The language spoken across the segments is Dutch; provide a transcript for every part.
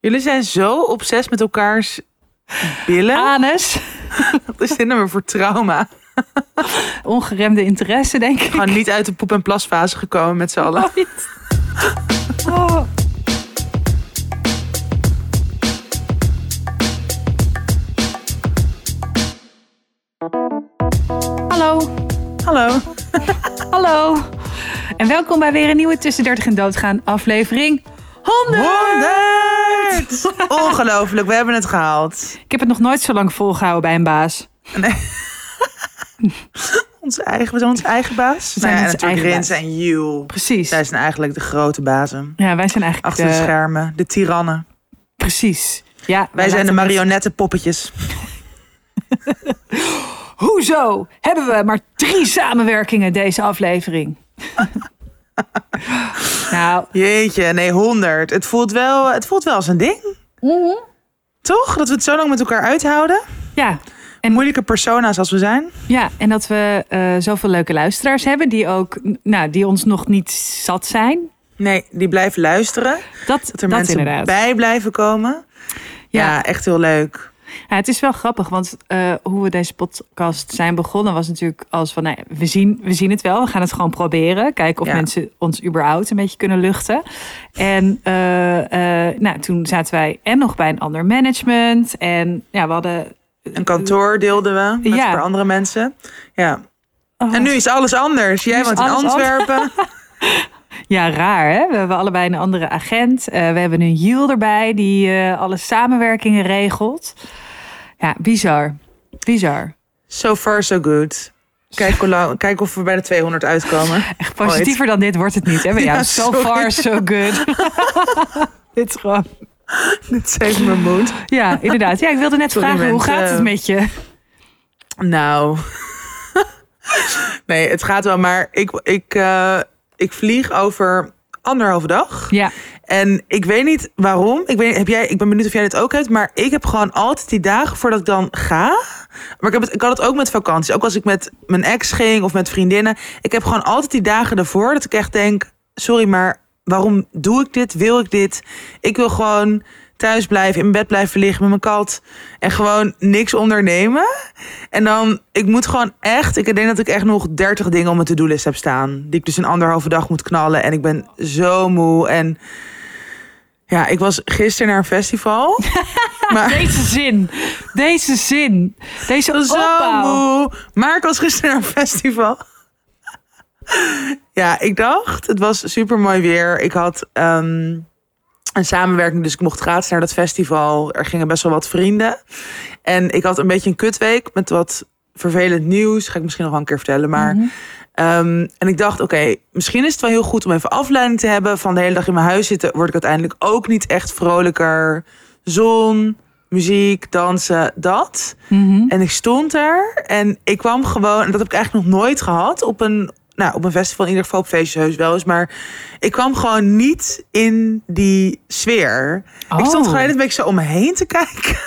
Jullie zijn zo obsessief met elkaars billen. Anus. Wat is dit nou voor trauma? Ongeremde interesse, denk ik. Gewoon niet uit de poep- en plasfase gekomen met z'n allen. Oh. Hallo, Hallo. hallo. En welkom bij weer een nieuwe Tussen 30 en Doodgaan aflevering 100. 100! Ongelooflijk, we hebben het gehaald. Ik heb het nog nooit zo lang volgehouden bij een baas. Onze eigen, we zijn onze eigen baas. We zijn Nou ja, natuurlijk Rins en Jules. Precies. Zij zijn eigenlijk de grote bazen. Ja, wij zijn eigenlijk Achter de de- schermen, de tirannen. Precies. Ja, Wij zijn de marionettenpoppetjes. Hoezo hebben we maar drie samenwerkingen deze aflevering? nou, Jeetje, nee, 100. Het voelt wel, het voelt wel als een ding. Mhm. Toch? Dat we het zo lang met elkaar uithouden. ja. Moeilijke persona's als we zijn. Ja, en dat we eh, zoveel leuke luisteraars hebben die ook, nou, die ons nog niet zat zijn. Nee, die blijven luisteren. Dat, Dat er dat mensen inderdaad. bij blijven komen. Ja. Ja. echt heel leuk. Ja, het is wel grappig, want eh, hoe we deze podcast zijn begonnen was natuurlijk als van, nou, we, zien, we zien het wel, we gaan het gewoon proberen. Kijken of Ja. mensen ons überhaupt een beetje kunnen luchten. En eh, eh, nou, toen zaten wij en nog bij een ander management. En ja, we hadden... Een kantoor deelden we met Ja. een paar andere mensen. Ja. Oh, En nu is alles anders. Jij woont in Antwerpen. Ja, raar hè. We hebben allebei een andere agent. We hebben een Jiel erbij die alle samenwerkingen regelt. Ja, bizar. Bizar. So far, so good. Kijk, hoe lang- kijk of we bij de 200 uitkomen. Echt positiever dan dit wordt het niet hè. bij Ja, jou. so sorry. far, so good. dit is gewoon... Dit saved mijn moed. Ja, inderdaad. Ja, ik wilde net Sorry, vragen, hoe gaat het met je? Nou. nee, het gaat wel. Maar ik, ik, eh, ik vlieg over anderhalve dag. Ja, En ik weet niet waarom. Ik, weet, heb jij, ik ben benieuwd of jij dit ook hebt. Maar ik heb gewoon altijd die dagen voordat ik dan ga. Maar ik, heb het, ik had het ook met vakanties. Ook als ik met mijn ex ging of met vriendinnen. Ik heb gewoon altijd die dagen ervoor dat ik echt denk... Sorry, maar waarom doe ik dit? Wil ik dit? Ik wil gewoon thuis blijven, in mijn bed blijven liggen met mijn kat. En gewoon niks ondernemen. En dan, ik moet gewoon echt... Ik denk dat ik echt nog 30 dingen op mijn to-do-list heb staan. Die ik dus in anderhalve dag moet knallen. En ik ben zo moe en... Ja, ik was gisteren naar een festival. maar deze zin. Deze zin. Deze zo opbouw. Maar ik was gisteren naar een festival. ja, ik dacht, het was super mooi weer. Ik had ehm, een samenwerking, dus ik mocht gratis naar dat festival. Er gingen best wel wat vrienden. En ik had een beetje een kutweek met wat vervelend nieuws. Ga ik misschien nog wel een keer vertellen. Maar Mhm. Ehm, en ik dacht, oké, misschien is het wel heel goed om even afleiding te hebben. Van de hele dag in mijn huis zitten, word ik uiteindelijk ook niet echt vrolijker. Zon, muziek, dansen, dat. Mhm. En ik stond er en ik kwam gewoon, en dat heb ik eigenlijk nog nooit gehad op een, nou, op een festival, in ieder geval op feestjes heus wel eens. Maar ik kwam gewoon niet in die sfeer. Ik stond Oh. gewoon een beetje zo om me heen te kijken.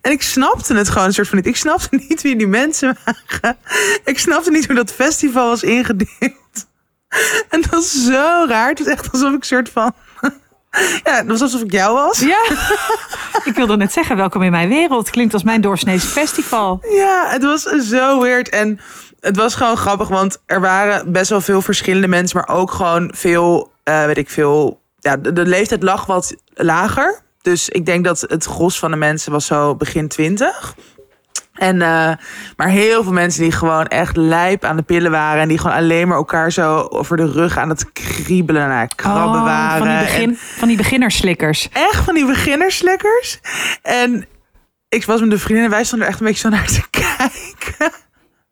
En ik snapte het gewoon een soort van niet. Ik snapte niet wie die mensen waren. Ik snapte niet hoe dat festival was ingedeeld. En dat was zo raar. Het was echt alsof ik een soort van... Ja, het was alsof ik jou was. Ja, ik wilde net zeggen, welkom in mijn wereld. Klinkt als mijn doorsnees festival. Ja, het was zo weird. En het was gewoon grappig, want er waren best wel veel verschillende mensen, maar ook gewoon veel, eh, weet ik veel. Ja, de, de leeftijd lag wat lager. Dus ik denk dat het gros van de mensen was zo begin twintig. En, eh, maar heel veel mensen die gewoon echt lijp aan de pillen waren. En die gewoon alleen maar elkaar zo over de rug aan het kriebelen en het krabben Oh, waren. van die, En- begin, van die beginnerslikkers. echt van die beginnerslekkers. En ik was met de vrienden en wij stonden er echt een beetje zo naar te kijken.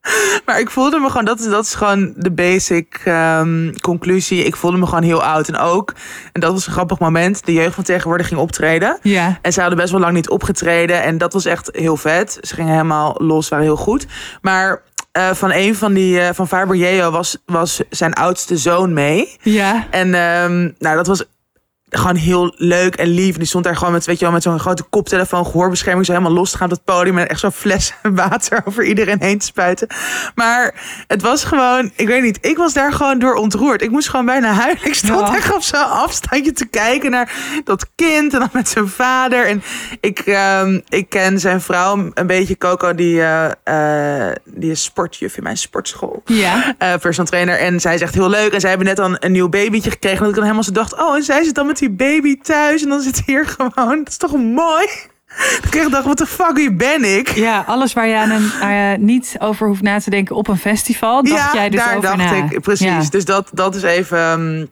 Maar ik voelde me gewoon, dat is, dat is gewoon de basic ehm, conclusie. Ik voelde me gewoon heel oud. En ook, en dat was een grappig moment, de jeugd van tegenwoordig ging optreden. Ja. En ze hadden best wel lang niet opgetreden. En dat was echt heel vet. Ze gingen helemaal los, waren heel goed. Maar eh, van een van die, eh, van Faber Yeo was, was zijn oudste zoon mee. Ja. En ehm, nou, dat was gewoon heel leuk en lief. En die stond daar gewoon met, weet je wel, met zo'n grote koptelefoon, gehoorbescherming, zo helemaal los te gaan op het podium. En echt zo'n fles water over iedereen heen te spuiten. Maar het was gewoon, ik weet niet, ik was daar gewoon door ontroerd. Ik moest gewoon bijna huilen. Ik stond Ja. echt op zo'n afstandje te kijken naar dat kind en dan met zijn vader. En ik, ehm, ik ken zijn vrouw een beetje, Coco, die, eh, die is sportjuf in mijn sportschool Ja. eh personal trainer. En zij is echt heel leuk. En zij hebben net dan een nieuw babytje gekregen. En dat ik dan helemaal zo dacht, oh, en zij zit dan met die baby thuis. En dan zit hier gewoon. Dat is toch mooi? Ik echt dacht, wat de fuck, wie ben ik? Ja, alles waar je aan een, niet over hoeft na te denken op een festival, dacht jij dus daar over dacht na. ik. Precies. Ja. Dus dat, dat is even, ehm,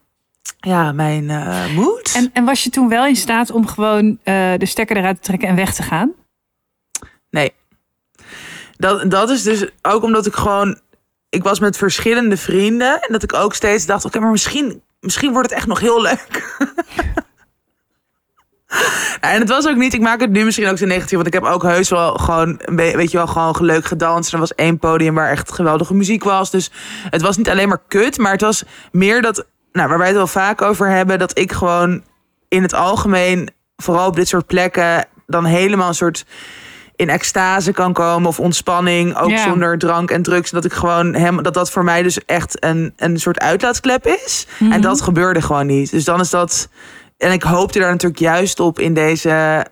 ja, mijn eh mood. En, en was je toen wel in staat om gewoon eh, de stekker eruit te trekken en weg te gaan? Nee. Dat, dat is dus ook omdat ik gewoon... Ik was met verschillende vrienden. En dat ik ook steeds dacht... Oké, maar misschien, misschien wordt het echt nog heel leuk. En het was ook niet... Ik maak het nu misschien ook zo negatief. Want ik heb ook heus wel gewoon... Weet je wel, gewoon leuk gedanst. Er was één podium waar echt geweldige muziek was. Dus het was niet alleen maar kut. Maar het was meer dat... Nou, waar wij het wel vaak over hebben. Dat ik gewoon in het algemeen... Vooral op dit soort plekken... Dan helemaal een soort in extase kan komen of ontspanning, ook zonder drank en drugs. Dat ik gewoon hem, dat dat voor mij dus echt een, een soort uitlaatklep is. Mhm. En dat gebeurde gewoon niet. Dus dan is dat. En ik hoopte daar natuurlijk juist op in deze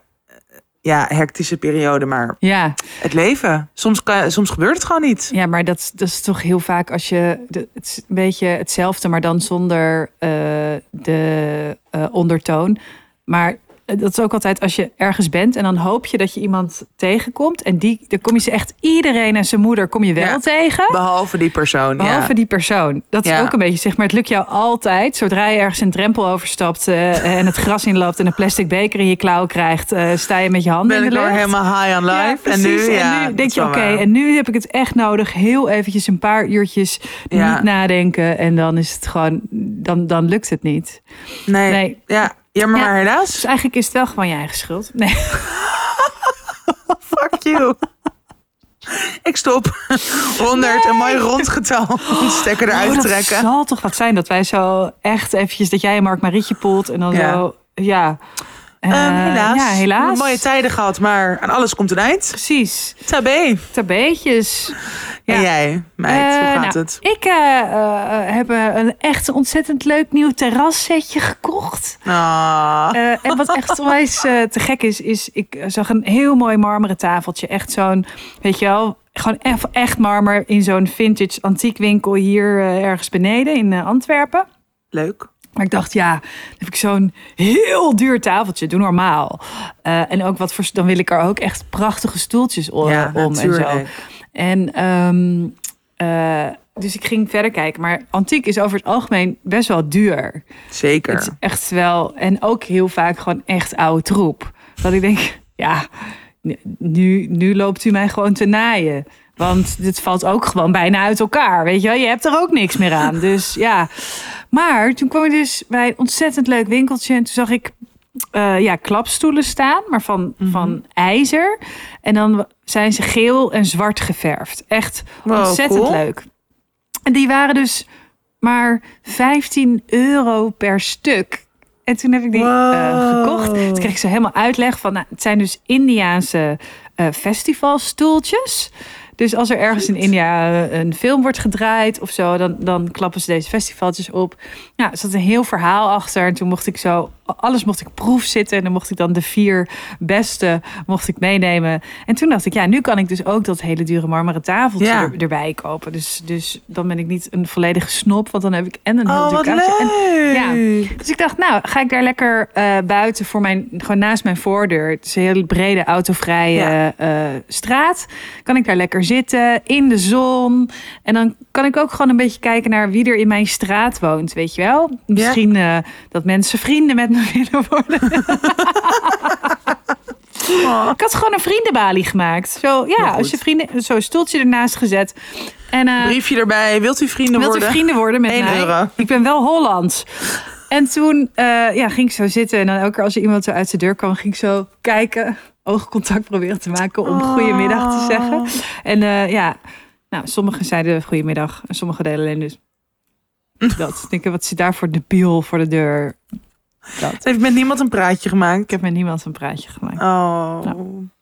ja, hectische periode. Maar Ja, het leven, soms, kan, soms gebeurt het gewoon niet. ja maar dat, dat is toch heel vaak als je... het is een beetje hetzelfde, maar dan zonder eh, de eh, ondertoon. Maar dat is ook altijd als je ergens bent en dan hoop je dat je iemand tegenkomt. En die, dan kom je ze echt iedereen en zijn moeder kom je wel Ja. tegen. Behalve die persoon. Behalve ja. die persoon. Dat is Ja. ook een beetje, zeg maar, het lukt jou altijd. Zodra je ergens een drempel overstapt eh, en het gras inloopt en een plastic beker in je klauw krijgt, eh, sta je met je handen ben in ik de weer lucht. helemaal high on life. En nu, ja, nu denk je, oké, en nu heb ik het echt nodig. Heel eventjes een paar uurtjes niet nadenken. En dan is het gewoon, dan, dan lukt het niet. Nee. Nee. Ja, Ja. maar Dus helaas. eigenlijk is het wel gewoon je eigen schuld. Nee. Fuck you. Ik stop. 100, een mooi rond getal. Stekker eruit Oh, dat trekken. zal toch wat zijn dat wij zo echt eventjes, dat jij en Mark Marietje poelt en dan Ja. zo, ja. Ehm, Eh, helaas. Ja, helaas. Mooie tijden gehad, maar aan alles komt een eind. Precies. Tabé. Tabeetjes. Ja. En jij, meid, Eh, hoe gaat nou, het? Ik eh, eh, heb eh, een echt ontzettend leuk nieuw terrassetje gekocht. Ah, Eh, en wat echt onwijs eh, te gek is, is ik zag een heel mooi marmeren tafeltje. Echt zo'n, weet je wel, gewoon echt, marmer in zo'n vintage antiekwinkel hier eh, ergens beneden in eh, Antwerpen. leuk. Maar ik dacht, ja, dan heb ik zo'n heel duur tafeltje. Doe normaal. Eh, en ook wat voor, dan wil ik er ook echt prachtige stoeltjes Ja, om en zo. En ehm, eh, dus ik ging verder kijken. Maar antiek is over het algemeen best wel duur. Zeker. Het is echt wel. En ook heel vaak gewoon echt oude troep. Dat ik denk, ja, nu, nu loopt u mij gewoon te naaien. Want dit valt ook gewoon bijna uit elkaar. Weet je wel, je hebt er ook niks meer aan. Dus ja. Maar toen kwam ik dus bij een ontzettend leuk winkeltje. En toen zag ik eh, ja, klapstoelen staan, maar van, van ijzer. En dan zijn ze geel en zwart geverfd. Echt Wow, ontzettend cool. leuk. En die waren dus maar 15 euro per stuk. En toen heb ik die eh, gekocht. Toen kreeg ik ze helemaal uitleg van, nou, het zijn dus Indiaanse eh, festivalstoeltjes. Dus als er ergens in India eh, een film wordt gedraaid of zo, dan, dan klappen ze deze festivaltjes op. Nou, er zat een heel verhaal achter. En toen mocht ik zo, alles mocht ik proef zitten. En dan mocht ik dan de vier beste mocht ik meenemen. En toen dacht ik, ja, nu kan ik dus ook dat hele dure marmeren tafeltje Ja. er- erbij kopen. Dus, dus dan ben ik niet een volledige snop, want dan heb ik en een heel Oh, wat kaartje en ja. Dus ik dacht, nou, ga ik daar lekker eh, buiten voor mijn, gewoon naast mijn voordeur. Het is een hele brede autovrije Ja. eh, straat. Kan ik daar lekker zitten in de zon. En dan kan ik ook gewoon een beetje kijken naar wie er in mijn straat woont, weet je wel? Misschien eh, dat mensen vrienden met me willen worden. Oh. Ik had gewoon een vriendenbalie gemaakt. Zo, ja, goed. als je vrienden, zo een stoeltje ernaast gezet. En, eh, Briefje erbij. Wilt u vrienden Wilt u worden? vrienden worden met Eén mij? euro. Ik ben wel Hollands. En toen eh, ja, ging ik zo zitten. En dan elke keer als er iemand zo uit de deur kwam, ging ik zo kijken. Oogcontact proberen te maken om goedemiddag te zeggen. En eh, ja, nou, sommigen zeiden goedemiddag. En sommigen deden alleen dus dat. Ik denk, wat zit daar voor debiel voor de deur? Dat. Heeft met niemand een praatje gemaakt. Ik heb met niemand een praatje gemaakt. Oh,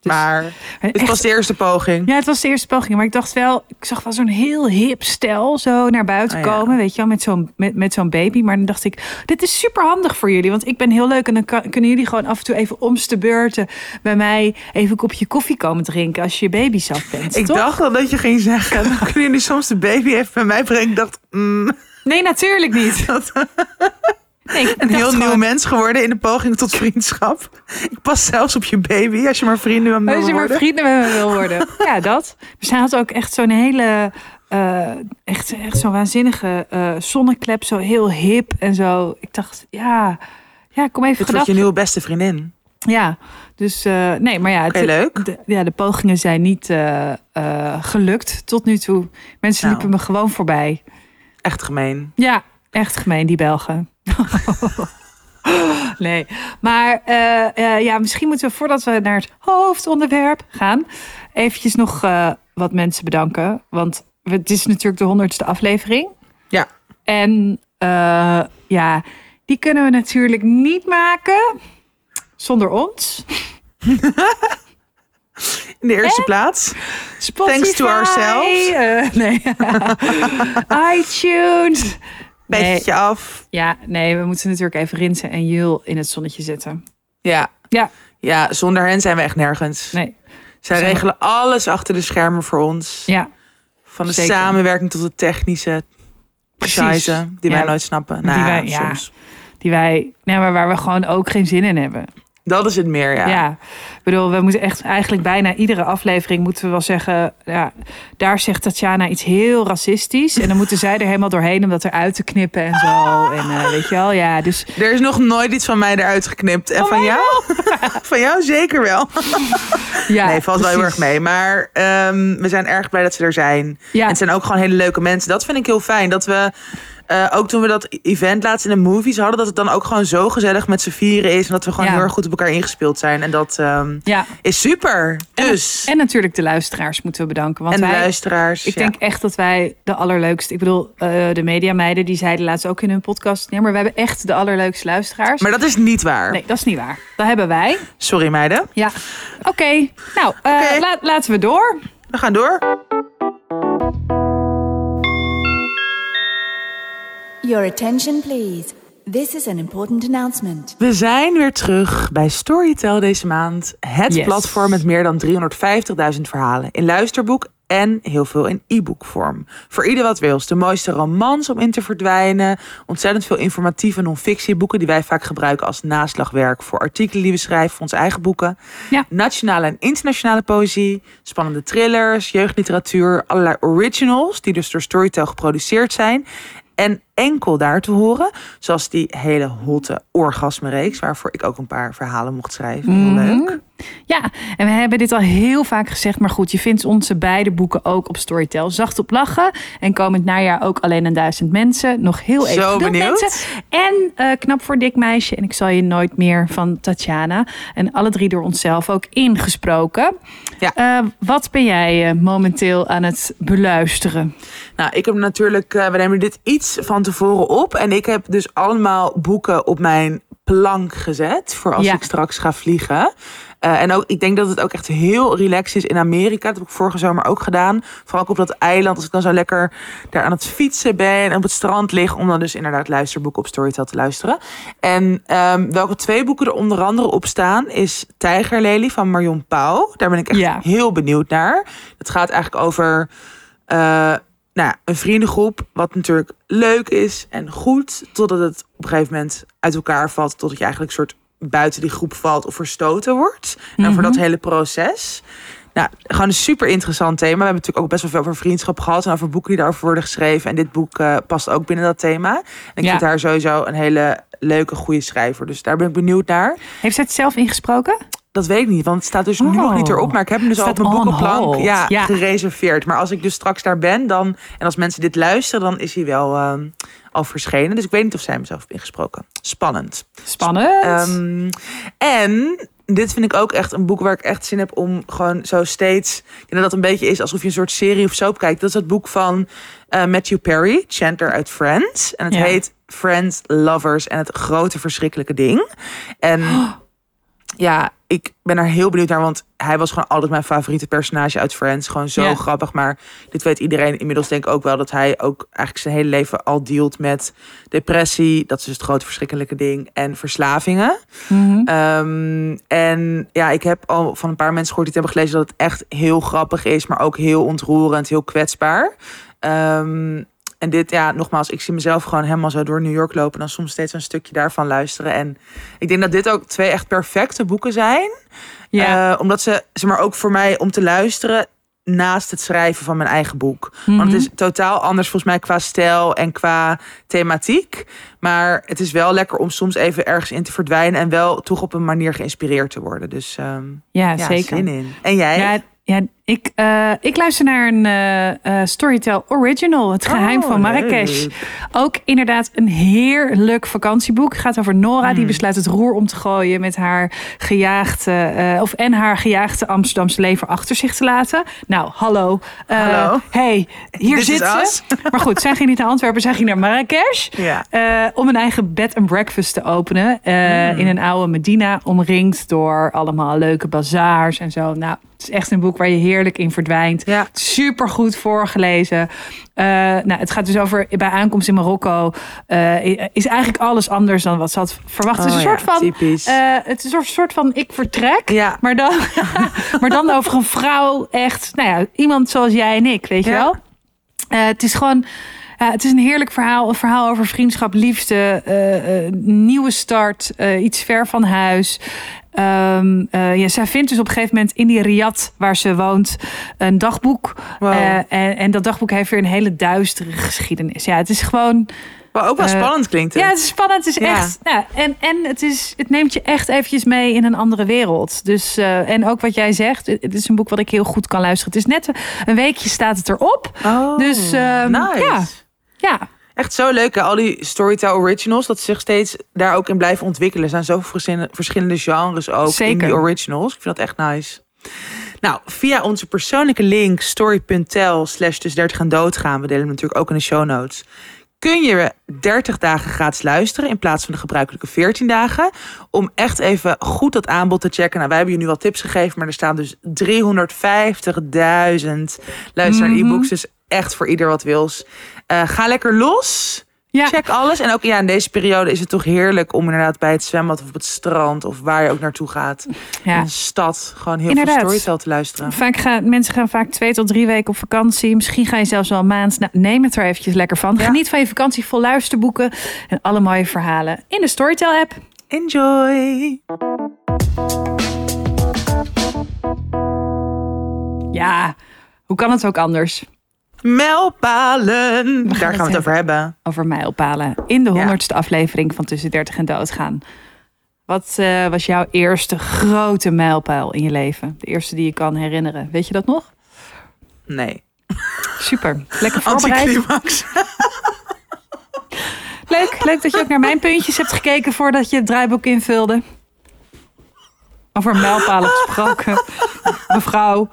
dus- maar het Echt- was de eerste poging. Ja, het was de eerste poging. Maar ik dacht wel, ik zag wel zo'n heel hip stel zo naar buiten Oh ja. komen. Weet je wel, met zo'n met, met zo'n baby. Maar dan dacht ik, dit is super handig voor jullie. Want ik ben heel leuk. En dan kan, kunnen jullie gewoon af en toe even omste beurten bij mij even een kopje koffie komen drinken als je je baby zelf bent. Ik toch? dacht al dat je ging zeggen, dan kunnen jullie soms de baby even bij mij brengen. Ik dacht, mm, Nee, natuurlijk niet. dat Nee, een heel nieuw gewoon, mens geworden in de poging tot vriendschap. Ik pas zelfs op je baby als je maar vrienden met me Als wil je maar worden. vrienden met me wil worden. Ja, dat. We zijn had ook echt zo'n hele, eh, echt, echt zo'n waanzinnige eh, zonneklep. Zo heel hip en zo. Ik dacht, ja, ja kom even Dit wordt je nieuwe beste vriendin. Ja, dus eh, nee, maar ja. Het- leuk. De, ja, de pogingen zijn niet gelukt tot nu toe. Mensen Nou. liepen me gewoon voorbij. Echt gemeen. Ja, echt gemeen, die Belgen. nee, maar eh, eh, ja, misschien moeten we voordat we naar het hoofdonderwerp gaan, eventjes nog eh, wat mensen bedanken. Want het is natuurlijk de honderdste aflevering. Ja. En ja, die kunnen we natuurlijk niet maken zonder ons. In de eerste plaats. Spotify, Thanks to ourselves. nee. iTunes. Nee. Beetje af. Ja, nee, we moeten natuurlijk even Rinsen en Jul in het zonnetje zetten. Ja. Ja, Ja, zonder hen zijn we echt nergens. nee. Zij regelen alles achter de schermen voor ons. Ja, Van de zeker. samenwerking tot de technische scheisse die wij nooit snappen. Die Nou, wij- ja. soms. die wij, nee, maar waar we gewoon ook geen zin in hebben. Dat is het meer, ja. Ja. ik bedoel, we moeten echt eigenlijk bijna iedere aflevering moeten we wel zeggen, ja, daar zegt Tatjana iets heel racistisch. En dan moeten zij er helemaal doorheen om dat eruit te knippen en zo. En eh, weet je wel, ja, dus Er is nog nooit iets van mij eruit geknipt. En Van van jou? van jou zeker wel. ja. nee, valt wel heel erg mee. Maar ehm, we zijn erg blij dat ze er zijn. Ja. En het zijn ook gewoon hele leuke mensen. Dat vind ik heel fijn. Dat we, eh, ook toen we dat event laatst in de movies hadden... dat het dan ook gewoon zo gezellig met z'n vieren is. En dat we gewoon Ja. heel erg goed op elkaar ingespeeld zijn. En dat ehm, Ja, is super. Dus. en natuurlijk de luisteraars moeten we bedanken. Want En de wij, luisteraars. Ik ja. denk echt dat wij de allerleukste. Ik bedoel, eh, de mediameiden die zeiden laatst ook in hun podcast. Nee, maar we hebben echt de allerleukste luisteraars. Maar dat is niet waar. Nee, dat is niet waar. Dat hebben wij. Sorry meiden. Ja. Oké. Nou, eh, laten we door. We gaan door. Your attention, please. This is an important announcement. We zijn weer terug bij Storytel deze maand. Het Yes. platform met meer dan 350.000 verhalen in luisterboek en heel veel in e-bookvorm. Voor ieder wat wils. De mooiste romans om in te verdwijnen. Ontzettend veel informatieve non-fictieboeken die wij vaak gebruiken als naslagwerk voor artikelen die we schrijven voor onze eigen boeken. Ja. Nationale en internationale poëzie, spannende thrillers, jeugdliteratuur, allerlei originals die dus door Storytel geproduceerd zijn. En enkel daar te horen, zoals die hele hotte orgasmereeks, waarvoor ik ook een paar verhalen mocht schrijven. Heel leuk. Ja, en we hebben dit al heel vaak gezegd. Maar goed, je vindt onze beide boeken ook op Storytel. Zacht op lachen. En komend najaar ook alleen een duizend mensen. Nog heel even Zo benieuwd. mensen. En eh, Knap voor dik meisje. En ik zal je nooit meer van Tatjana. En alle drie door onszelf ook ingesproken. Ja. Eh, wat ben jij eh, momenteel aan het beluisteren? Nou, ik heb natuurlijk, eh, we nemen dit iets van tevoren op. En ik heb dus allemaal boeken op mijn plank gezet. Voor als Ja. ik straks ga vliegen. Eh, en ook, ik denk dat het ook echt heel relaxed is in Amerika. Dat heb ik vorige zomer ook gedaan. Vooral ook op dat eiland. Als ik dan zo lekker daar aan het fietsen ben. En op het strand lig. Om dan dus inderdaad luisterboeken op Storytel te luisteren. En ehm, welke twee boeken er onder andere op staan. Is Tijgerlelie van Marion Pauw. Daar ben ik echt Ja. heel benieuwd naar. Het gaat eigenlijk over... eh, nou, ja, een vriendengroep, wat natuurlijk leuk is en goed, totdat het op een gegeven moment uit elkaar valt, totdat je eigenlijk een soort buiten die groep valt of verstoten wordt. En voor dat hele proces. Nou, gewoon een super interessant thema. We hebben natuurlijk ook best wel veel over vriendschap gehad en over boeken die daarover worden geschreven. En dit boek eh, past ook binnen dat thema. En ik Ja. vind haar sowieso een hele leuke, goede schrijver. Dus daar ben ik benieuwd naar. Heeft zij het zelf ingesproken? Dat weet ik niet, want het staat dus nu Oh. nog niet erop. Maar ik heb hem dus al op on boekenplank ja, Ja. gereserveerd. Maar als ik dus straks daar ben, dan, en als mensen dit luisteren, dan is hij wel ehm, al verschenen. Dus ik weet niet of zij hem zelf heeft ingesproken. Spannend. Spannend. Ehm, en dit vind ik ook echt een boek waar ik echt zin heb om gewoon zo steeds. Ik denk dat dat een beetje is alsof je een soort serie of soap kijkt. Dat is het boek van eh, Matthew Perry, Chandler uit Friends. En het Ja. heet Friends, Lovers en het grote verschrikkelijke ding. En ja, ik ben er heel benieuwd naar, want hij was gewoon altijd mijn favoriete personage uit Friends. Gewoon zo Ja. grappig. Maar dit weet iedereen inmiddels denk ik ook wel dat hij ook eigenlijk zijn hele leven al dealt met depressie. Dat is dus het grote verschrikkelijke ding. En verslavingen. Mhm. Ehm, en ja, ik heb al van een paar mensen gehoord die het hebben gelezen dat het echt heel grappig is, maar ook heel ontroerend, heel kwetsbaar. Ehm, en dit, ja, nogmaals, ik zie mezelf gewoon helemaal zo door New York lopen en dan soms steeds een stukje daarvan luisteren. En ik denk dat dit ook twee echt perfecte boeken zijn. Ja. Eh, omdat ze, zeg maar, ook voor mij om te luisteren naast het schrijven van mijn eigen boek. Want Mhm. het is totaal anders volgens mij qua stijl en qua thematiek. Maar het is wel lekker om soms even ergens in te verdwijnen en wel toch op een manier geïnspireerd te worden. Dus ja, ja, zeker. zin in. En jij? Ja, ja ik, eh, ik luister naar een eh, Storytel Original, Het Geheim Oh, van Marrakesh. leuk. Ook inderdaad een heerlijk vakantieboek. Het gaat over Nora, Hmm. die besluit het roer om te gooien met haar gejaagde, of en haar gejaagde Amsterdamse leven achter zich te laten. Nou, hallo. Hallo. Hey, hier This zit ze. us. Maar goed, zij ging niet naar Antwerpen, zij ging naar Marrakesh. Om een eigen bed and breakfast te openen. Hmm. In een oude Medina. Omringd door allemaal leuke bazaars en zo. Nou, het is echt een boek waar je heerlijk in verdwijnt. Ja. Super goed voorgelezen. Eh, nou, het gaat dus over bij aankomst in Marokko. eh, is eigenlijk alles anders dan wat ze had verwacht. het is Oh een ja, soort van. eh, het is een soort, van ik vertrek. Ja. Maar, dan, maar dan over een vrouw. Echt, nou ja, iemand zoals jij en ik, weet je wel. Het is gewoon. ja, het is een heerlijk verhaal. Een verhaal over vriendschap, liefde, nieuwe start, iets ver van huis. Eh, ja, zij vindt dus op een gegeven moment in die riad waar ze woont een dagboek. Wow. Eh, en, en dat dagboek heeft weer een hele duistere geschiedenis. Ja, het is gewoon. Wat ook wel eh, spannend klinkt. Het. Ja, het is spannend. Het is Ja. echt. Nou, en en het, is, het neemt je echt eventjes mee in een andere wereld. Dus, en ook wat jij zegt, het het is een boek wat ik heel goed kan luisteren. Het is net een weekje staat het erop. Oh, Dus, ehm, nice. ja. Ja, Echt zo leuk, hè? al die Storytel Originals, dat ze zich steeds daar ook in blijven ontwikkelen. Er zijn zoveel verschillende, verschillende genres ook in die originals. Ik vind dat echt nice. Nou, via onze persoonlijke link story.tel slash dus 30 en doodgaan, we delen hem natuurlijk ook in de show notes, kun je 30 dagen gratis luisteren in plaats van de gebruikelijke 14 dagen. Om echt even goed dat aanbod te checken. Nou, wij hebben je nu wel tips gegeven, maar er staan dus 350.000 luisteraar e-books. Dus echt voor ieder wat wils. Eh, ga lekker los. ja. Check alles. En ook ja, in deze periode is het toch heerlijk om inderdaad bij het zwembad of op het strand of waar je ook naartoe gaat. In ja. een stad gewoon heel Inderdaad. veel storytel te luisteren. Vaak gaan, mensen gaan vaak twee tot drie weken op vakantie. Misschien ga je zelfs wel een maand. Nou, neem het er eventjes lekker van. Ja. Geniet van je vakantie vol luisterboeken. En alle mooie verhalen in de Storytel app. Enjoy. Ja, hoe kan het ook anders? Mijlpalen. Daar gaan we het over hebben. over mijlpalen in de Ja. honderdste aflevering van Tussen 30 en Doodgaan. Wat eh, was jouw eerste grote mijlpaal in je leven? De eerste die je kan herinneren. Weet je dat nog? Nee. Super. Lekker voorbereid. Leuk, leuk dat je ook naar mijn puntjes hebt gekeken voordat je het draaiboek invulde. Over mijlpalen gesproken. Mevrouw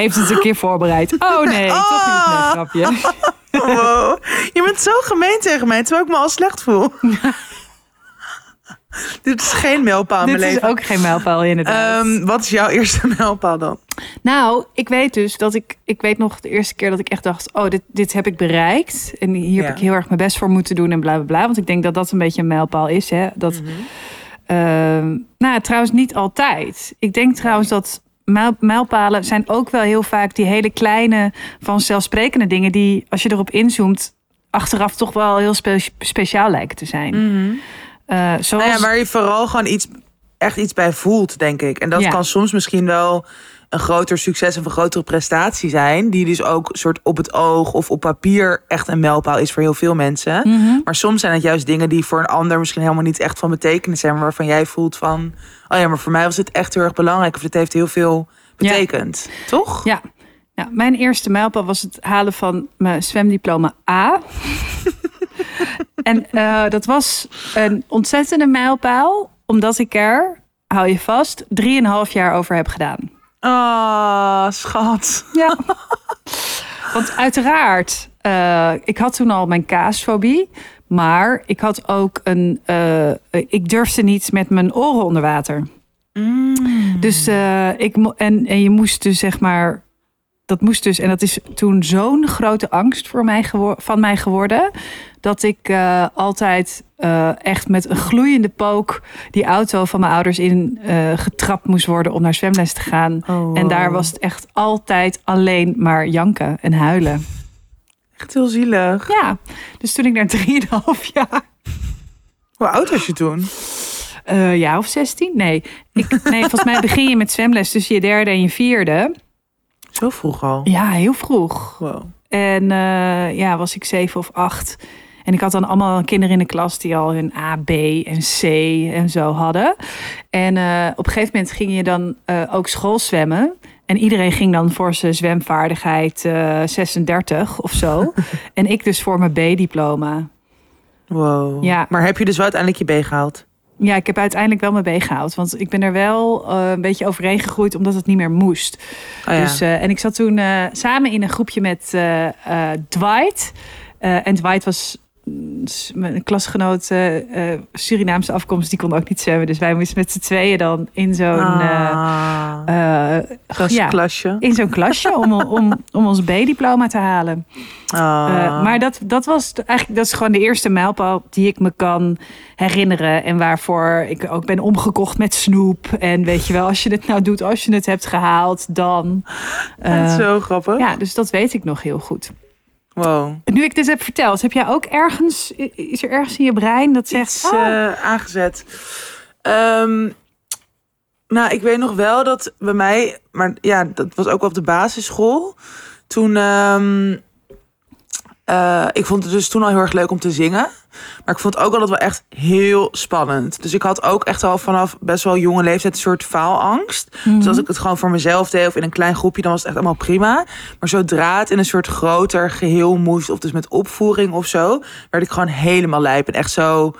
heeft het een keer voorbereid. Oh nee, toch niet. Nee, Oh. grapje. Wow. Je bent zo gemeen tegen mij, terwijl ik me al slecht voel. Dit is geen mijlpaal in Dit mijn is leven. ook geen mijlpaal inderdaad. Ehm, wat is jouw eerste mijlpaal dan? Nou, ik weet dus dat ik... Ik weet nog de eerste keer dat ik echt dacht... Oh, dit, dit heb ik bereikt. En hier Ja. heb ik heel erg mijn best voor moeten doen en bla bla bla. Want ik denk dat dat een beetje een mijlpaal is. Hè? Dat, Mhm. Ehm, nou, trouwens niet altijd. Ik denk trouwens dat mijlpalen zijn ook wel heel vaak die hele kleine, vanzelfsprekende dingen... die, als je erop inzoomt, achteraf toch wel heel spe- speciaal lijken te zijn. Eh, zoals... Nou ja, waar je vooral gewoon iets, echt iets bij voelt, denk ik. En dat Ja. kan soms misschien wel een groter succes of een grotere prestatie zijn. Die dus ook soort op het oog of op papier echt een mijlpaal is voor heel veel mensen. Mhm. Maar soms zijn het juist dingen die voor een ander misschien helemaal niet echt van betekenis zijn. Maar waarvan jij voelt van, oh ja, maar voor mij was het echt heel erg belangrijk. Of het heeft heel veel Ja. betekend. Toch? Ja. ja, mijn eerste mijlpaal was het halen van mijn zwemdiploma A. en eh, dat was een ontzettende mijlpaal, omdat ik er hou je vast, drieënhalf jaar over heb gedaan. Ah, schat. Ja. Want uiteraard, eh, ik had toen al mijn kaasfobie. Maar ik had ook een. eh, ik durfde niet met mijn oren onder water. Dus eh, ik mo- en, en je moest dus zeg maar. Dat moest dus. En dat is toen zo'n grote angst voor mij van mij geworden. Dat ik eh, altijd eh, echt met een gloeiende pook die auto van mijn ouders in eh, getrapt moest worden om naar zwemles te gaan. Oh, En daar was het echt altijd alleen maar janken en huilen. echt heel zielig. Ja, dus toen ik naar 3,5 jaar, Hoe oud was je toen? jaar of 16? Nee. Ik, nee, volgens mij begin je met zwemles tussen je derde en je vierde. Zo vroeg al. Ja, heel vroeg. Wow. En eh, ja, was ik zeven of acht. En ik had dan allemaal kinderen in de klas die al hun A, B en C en zo hadden. En eh, op een gegeven moment ging je dan eh, ook schoolzwemmen. En iedereen ging dan voor zijn zwemvaardigheid eh 36 of zo. en ik dus voor mijn B-diploma. Wow. Ja. Maar heb je dus wel uiteindelijk je B gehaald? Ja, ik heb uiteindelijk wel mijn B gehaald. Want ik ben er wel eh, een beetje overheen gegroeid omdat het niet meer moest. Oh, ja. Dus, eh, en ik zat toen eh, samen in een groepje met Dwight. En Dwight was mijn klasgenoot eh, eh, Surinaamse afkomst. Die kon ook niet zwemmen. Dus wij moesten met z'n tweeën dan in zo'n ah, eh, ja, klasje. in zo'n klasje om, om, om ons B-diploma te halen. Ah. Maar dat, dat was eigenlijk dat is gewoon de eerste mijlpaal die ik me kan herinneren. En waarvoor ik ook ben omgekocht met snoep. En weet je wel, als je het nou doet, als je het hebt gehaald, dan. Dat is zo grappig. ja, dus dat weet ik nog heel goed. Wow. Nu ik dit heb verteld, heb jij ook ergens, is er ergens in je brein dat zegt, Iets oh, eh, aangezet. Ehm, nou, ik weet nog wel dat bij mij, maar ja, dat was ook op de basisschool. Toen, ehm, eh, ik vond het dus toen al heel erg leuk om te zingen. Maar ik vond het ook altijd wel echt heel spannend. Dus ik had ook echt al vanaf best wel jonge leeftijd een soort faalangst. Dus als ik het gewoon voor mezelf deed of in een klein groepje, dan was het echt allemaal prima. Maar zodra het in een soort groter geheel moest, of dus met opvoering of zo, werd ik gewoon helemaal lijp. En echt zo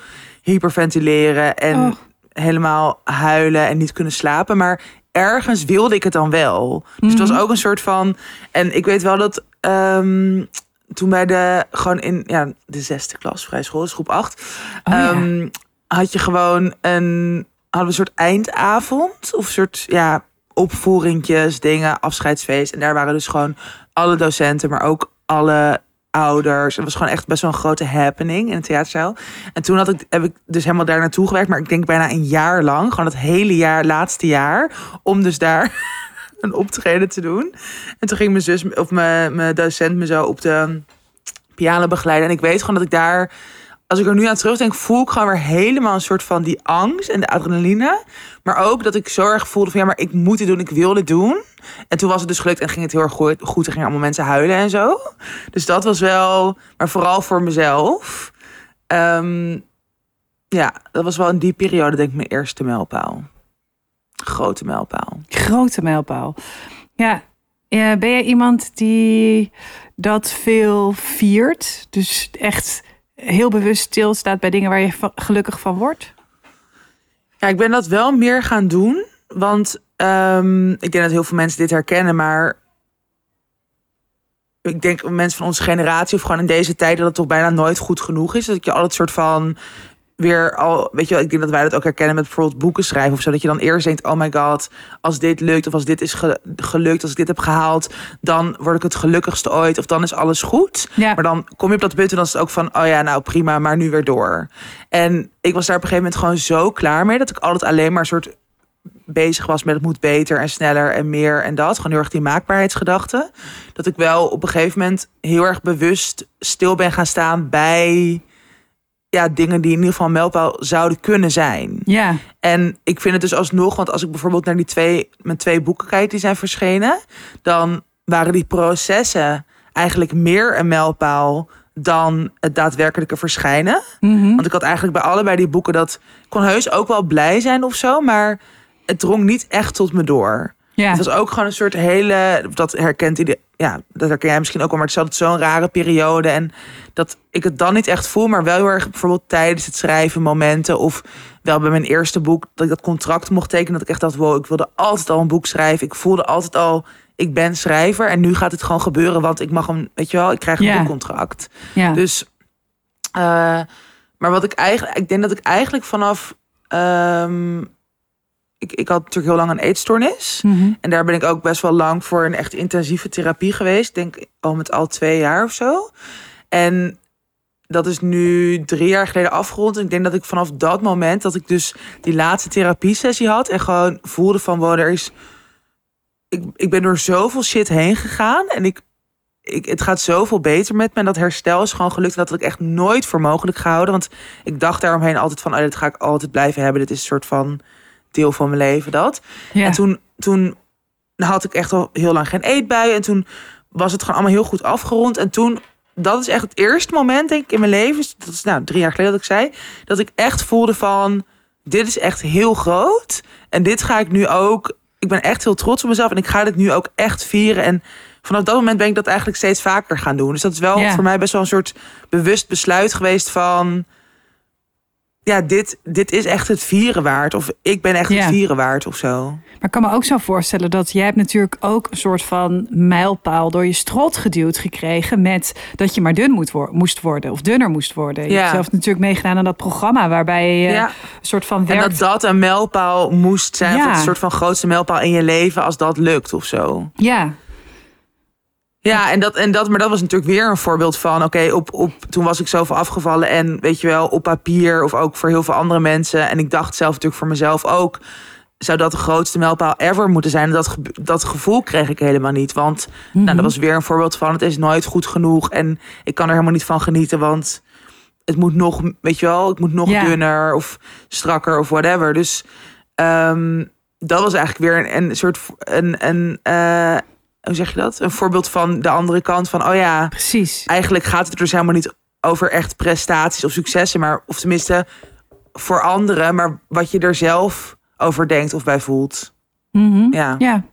hyperventileren en Oh. helemaal huilen en niet kunnen slapen. Maar ergens wilde ik het dan wel. Dus het was ook een soort van. En ik weet wel dat. ehm, toen bij de, gewoon in ja, de zesde klas, vrij school, dus groep acht, Oh ja. ehm, had je gewoon een, hadden we een soort eindavond of een soort, ja, opvoeringjes, dingen, afscheidsfeest. En daar waren dus gewoon alle docenten, maar ook alle ouders. Het was gewoon echt best wel een grote happening in het theaterzaal. En toen had ik, heb ik dus helemaal daar naartoe gewerkt, maar ik denk bijna een jaar lang, gewoon het hele jaar, laatste jaar, om dus daar een optreden te doen. En toen ging mijn zus of mijn, mijn docent me zo op de piano begeleiden. En ik weet gewoon dat ik daar, als ik er nu aan terugdenk, voel ik gewoon weer helemaal een soort van die angst en de adrenaline. Maar ook dat ik zo erg voelde van ja, maar ik moet dit doen, ik wil dit doen. En toen was het dus gelukt en ging het heel erg goed. goed er gingen allemaal mensen huilen en zo. Dus dat was wel, maar vooral voor mezelf. Ehm, ja, dat was wel in die periode denk ik mijn eerste mijlpaal. Grote mijlpaal. grote mijlpaal. Ja, ja, ben jij iemand die dat veel viert? Dus echt heel bewust stilstaat bij dingen waar je gelukkig van wordt? Ja, ik ben dat wel meer gaan doen. Want ehm, ik denk dat heel veel mensen dit herkennen, maar ik denk mensen van onze generatie of gewoon in deze tijd dat het toch bijna nooit goed genoeg is. Dat je altijd soort van weer al, weet je wel, ik denk dat wij dat ook herkennen met bijvoorbeeld boeken schrijven of zo. Dat je dan eerst denkt, oh my god, als dit lukt of als dit is ge- gelukt, als ik dit heb gehaald, dan word ik het gelukkigste ooit of dan is alles goed. Ja. Maar dan kom je op dat punt en dan is het ook van, oh ja, nou prima, maar nu weer door. En ik was daar op een gegeven moment gewoon zo klaar mee dat ik altijd alleen maar een soort bezig was met het moet beter en sneller en meer en dat. Gewoon heel erg die maakbaarheidsgedachte. Dat ik wel op een gegeven moment heel erg bewust stil ben gaan staan bij ja, dingen die in ieder geval een mijlpaal zouden kunnen zijn. Ja, En ik vind het dus alsnog, want als ik bijvoorbeeld naar die twee, mijn twee boeken kijk die zijn verschenen, dan waren die processen eigenlijk meer een mijlpaal dan het daadwerkelijke verschijnen. Mhm. Want ik had eigenlijk bij allebei die boeken dat ik kon heus ook wel blij zijn of zo, maar het drong niet echt tot me door. Ja. Het was ook gewoon een soort hele, dat herkent ieder, ja, dat herken jij misschien ook wel, maar het altijd zo'n rare periode. En dat ik het dan niet echt voel, maar wel heel erg bijvoorbeeld tijdens het schrijven momenten. Of wel bij mijn eerste boek, dat ik dat contract mocht tekenen. Dat ik echt dacht, wow, ik wilde altijd al een boek schrijven. Ik voelde altijd al, ik ben schrijver. En nu gaat het gewoon gebeuren, want ik mag hem, weet je wel, ik krijg een Ja. boekcontract. Ja. Dus, eh, maar wat ik eigenlijk, ik denk dat ik eigenlijk vanaf, ehm, ik, ik had natuurlijk heel lang een eetstoornis. Mhm. En daar ben ik ook best wel lang voor een echt intensieve therapie geweest. Ik Denk al met al twee jaar of zo. En dat is nu drie jaar geleden afgerond. En ik denk dat ik vanaf dat moment dat ik dus die laatste therapiesessie had. En gewoon voelde van wow, er is. Ik, ik ben door zoveel shit heen gegaan. En ik, ik, het gaat zoveel beter met me. En dat herstel is gewoon gelukt. En dat had ik echt nooit voor mogelijk gehouden. Want ik dacht daaromheen altijd van, oh, dit ga ik altijd blijven hebben. Dit is een soort van deel van mijn leven, dat. ja. En toen, toen had ik echt al heel lang geen eetbuien. En toen was het gewoon allemaal heel goed afgerond. En toen, dat is echt het eerste moment, denk ik, in mijn leven. Dat is nou drie jaar geleden dat ik zei. Dat ik echt voelde van, dit is echt heel groot. En dit ga ik nu ook, ik ben echt heel trots op mezelf. En ik ga dit nu ook echt vieren. En vanaf dat moment ben ik dat eigenlijk steeds vaker gaan doen. Dus dat is wel Ja. voor mij best wel een soort bewust besluit geweest van... Ja, dit, dit is echt het vieren waard. Of ik ben echt Ja. het vieren waard of zo. Maar ik kan me ook zo voorstellen dat jij hebt natuurlijk ook een soort van mijlpaal door je strot geduwd gekregen met dat je maar dun moet wo- moest worden of dunner moest worden. Je Ja. hebt zelf natuurlijk meegedaan aan dat programma waarbij je Ja. een soort van En werkt. dat dat een mijlpaal moest zijn. Of een soort van grootste mijlpaal in je leven als dat lukt of zo. Ja, Ja, en dat, en dat, maar dat was natuurlijk weer een voorbeeld van... oké, op, op, toen was ik zoveel afgevallen en weet je wel, op papier... of ook voor heel veel andere mensen. En ik dacht zelf natuurlijk voor mezelf ook... zou dat de grootste mijlpaal ever moeten zijn. En dat, dat gevoel kreeg ik helemaal niet. Want nou, dat was weer een voorbeeld van... het is nooit goed genoeg en ik kan er helemaal niet van genieten... want het moet nog, weet je wel, ik moet nog dunner of strakker of whatever. Dus ehm, dat was eigenlijk weer een, een soort... Een, een, eh, hoe zeg je dat? Een voorbeeld van de andere kant van... oh ja, precies. eigenlijk gaat het er dus helemaal niet over echt prestaties of successen, maar of tenminste voor anderen, maar wat je er zelf over denkt of bij voelt. Mhm. Ja. Ja.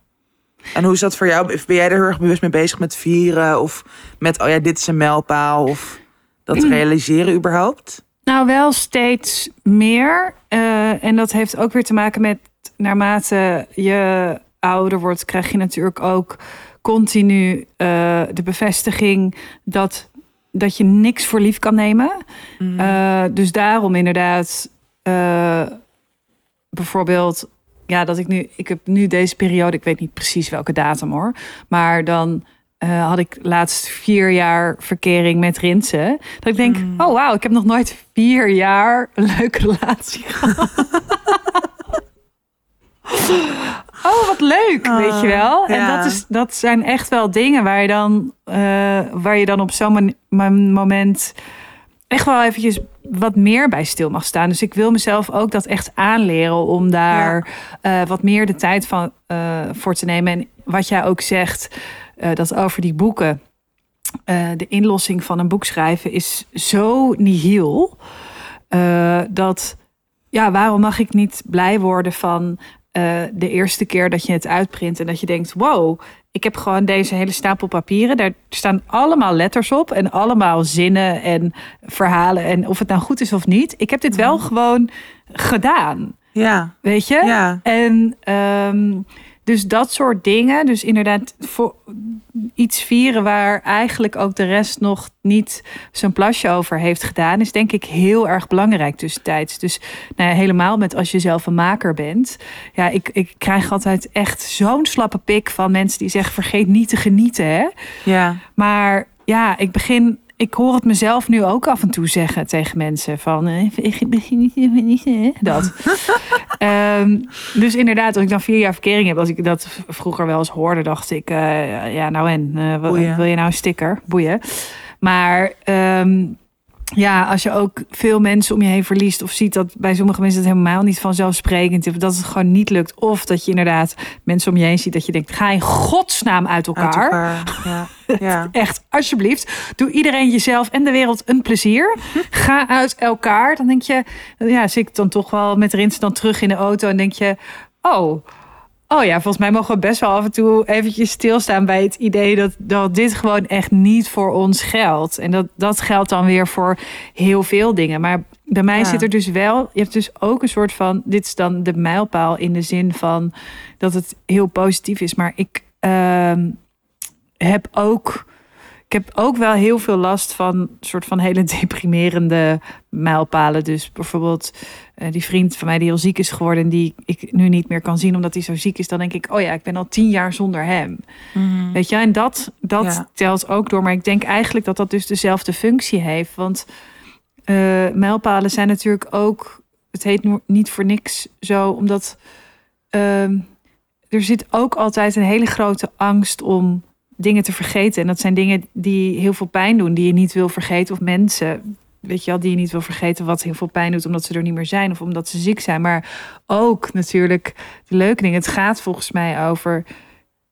En hoe is dat voor jou? Ben jij er heel erg bewust mee bezig met vieren of met oh ja, dit is een mijlpaal of dat realiseren überhaupt? Nou, wel steeds meer. Eh, en dat heeft ook weer te maken met naarmate je ouder wordt, krijg je natuurlijk ook continu eh, de bevestiging dat, dat je niks voor lief kan nemen. Eh, dus daarom inderdaad, eh, bijvoorbeeld, ja, dat ik nu, ik heb nu deze periode, ik weet niet precies welke datum hoor, maar dan had ik laatst vier jaar verkering met Rinsen. Dat ik denk, oh wauw, ik heb nog nooit vier jaar een leuke relatie gehad. Oh, wat leuk, weet je wel. En ja. dat, is, dat zijn echt wel dingen waar je dan, eh, waar je dan op zo'n moment echt wel eventjes wat meer bij stil mag staan. Dus ik wil mezelf ook dat echt aanleren om daar eh, wat meer de tijd van, eh, voor te nemen. En wat jij ook zegt, dat over die boeken. de inlossing van een boek schrijven is zo nihil. dat, ja, waarom mag ik niet blij worden van eh, de eerste keer dat je het uitprint en dat je denkt: wow, ik heb gewoon deze hele stapel papieren. Daar staan allemaal letters op en allemaal zinnen en verhalen. En of het nou goed is of niet, ik heb dit wel gewoon gedaan. Ja, Weet je? ja, En ehm, dus dat soort dingen. Dus inderdaad, voor iets vieren waar eigenlijk ook de rest nog niet zijn plasje over heeft gedaan, is denk ik heel erg belangrijk tussentijds. Dus nou ja, helemaal met als je zelf een maker bent. Ja, ik, ik krijg altijd echt zo'n slappe pik van mensen die zeggen: vergeet niet te genieten. Hè? ja. Maar ja, ik begin. Ik hoor het mezelf nu ook af en toe zeggen tegen mensen van eh, ik begin niet dat. Ehm, dus inderdaad, als ik dan vier jaar verkering heb, als ik dat vroeger wel eens hoorde, dacht ik, eh, ja, nou en, Boeien. wil je nou een sticker? Boeien. Maar ehm, ja, als je ook veel mensen om je heen verliest of ziet dat bij sommige mensen het helemaal niet vanzelfsprekend is, dat het gewoon niet lukt, of dat je inderdaad mensen om je heen ziet dat je denkt, ga in godsnaam uit elkaar. Uit elkaar. Ja, ja. Echt, alsjeblieft. Doe iedereen jezelf en de wereld een plezier. Ga uit elkaar. Dan denk je, ja, zit ik dan toch wel met Rins dan terug in de auto en denk je, oh, Oh ja, volgens mij mogen we best wel af en toe eventjes stilstaan bij het idee dat, dat dit gewoon echt niet voor ons geldt. En dat, dat geldt dan weer voor heel veel dingen. Maar bij mij Ja. zit er dus wel, je hebt dus ook een soort van, dit is dan de mijlpaal in de zin van dat het heel positief is. Maar ik ehm, heb ook, ik heb ook wel heel veel last van soort van hele deprimerende mijlpalen. Dus bijvoorbeeld eh, die vriend van mij die heel ziek is geworden en die ik nu niet meer kan zien omdat hij zo ziek is, dan denk ik, oh ja, ik ben al tien jaar zonder hem. Weet je, en dat, dat Ja. telt ook door. Maar ik denk eigenlijk dat dat dus dezelfde functie heeft. Want eh, mijlpalen zijn natuurlijk ook, het heet niet voor niks zo, omdat ehm, er zit ook altijd een hele grote angst om dingen te vergeten. En dat zijn dingen die heel veel pijn doen, die je niet wil vergeten. Of mensen, weet je wel, die je niet wil vergeten wat heel veel pijn doet, omdat ze er niet meer zijn of omdat ze ziek zijn. Maar ook natuurlijk de leuke dingen. Het gaat volgens mij over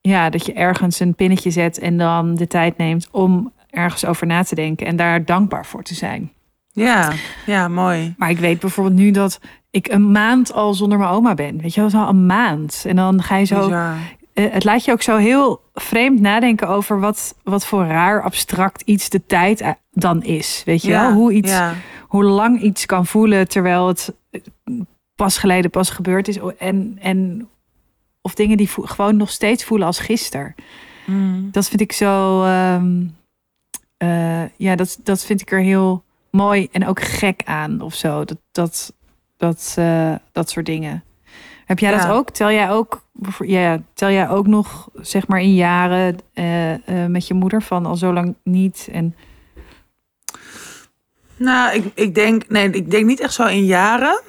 ja, dat je ergens een pinnetje zet en dan de tijd neemt om ergens over na te denken en daar dankbaar voor te zijn. Ja, ja, mooi. Maar ik weet bijvoorbeeld nu dat ik een maand al zonder mijn oma ben. Weet je wel, zo een maand. En dan ga je zo. Bizar. Eh, het laat je ook zo heel vreemd nadenken over wat, wat voor raar abstract iets de tijd eh, dan is. Weet je wel? Hoe, iets, ja. hoe lang iets kan voelen terwijl het eh, pas geleden pas gebeurd is. En, en of dingen die gewoon nog steeds voelen als gisteren. Mm. Dat vind ik zo. ehm, eh, ja, dat, dat vind ik er heel mooi en ook gek aan of zo. Dat, dat, dat, dat soort dingen. Heb jij dat ook? Tel jij ook, ja, tel jij ook nog, zeg maar, in jaren eh, eh, met je moeder van al zo lang niet? En Nou, ik, ik denk, nee, ik denk niet echt zo in jaren.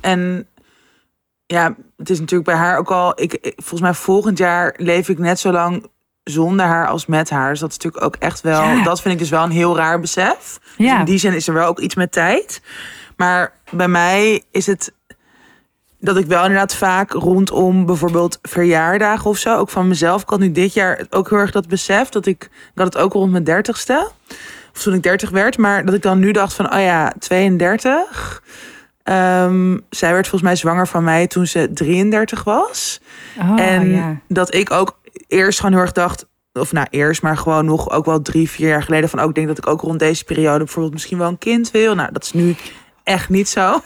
En ja, het is natuurlijk bij haar ook al. Ik, ik- volgens mij volgend jaar leef ik net zo lang zonder haar als met haar. Dus dat is natuurlijk ook echt wel. Ja. Dat vind ik dus wel een heel raar besef. Dus ja, in die zin is er wel ook iets met tijd. Maar bij mij is het dat ik wel inderdaad vaak rondom bijvoorbeeld verjaardagen of zo, ook van mezelf, ik had nu dit jaar ook heel erg dat besef dat ik, ik had het ook rond mijn dertigste, of toen ik dertig werd, maar dat ik dan nu dacht van, oh ja, 32. Ehm, zij werd volgens mij zwanger van mij toen ze 33 was. oh, en ja. dat ik ook eerst gewoon heel erg dacht, of nou eerst, maar gewoon nog ook wel drie, vier jaar geleden van ook denk dat ik ook rond deze periode bijvoorbeeld misschien wel een kind wil. Nou, dat is nu echt niet zo.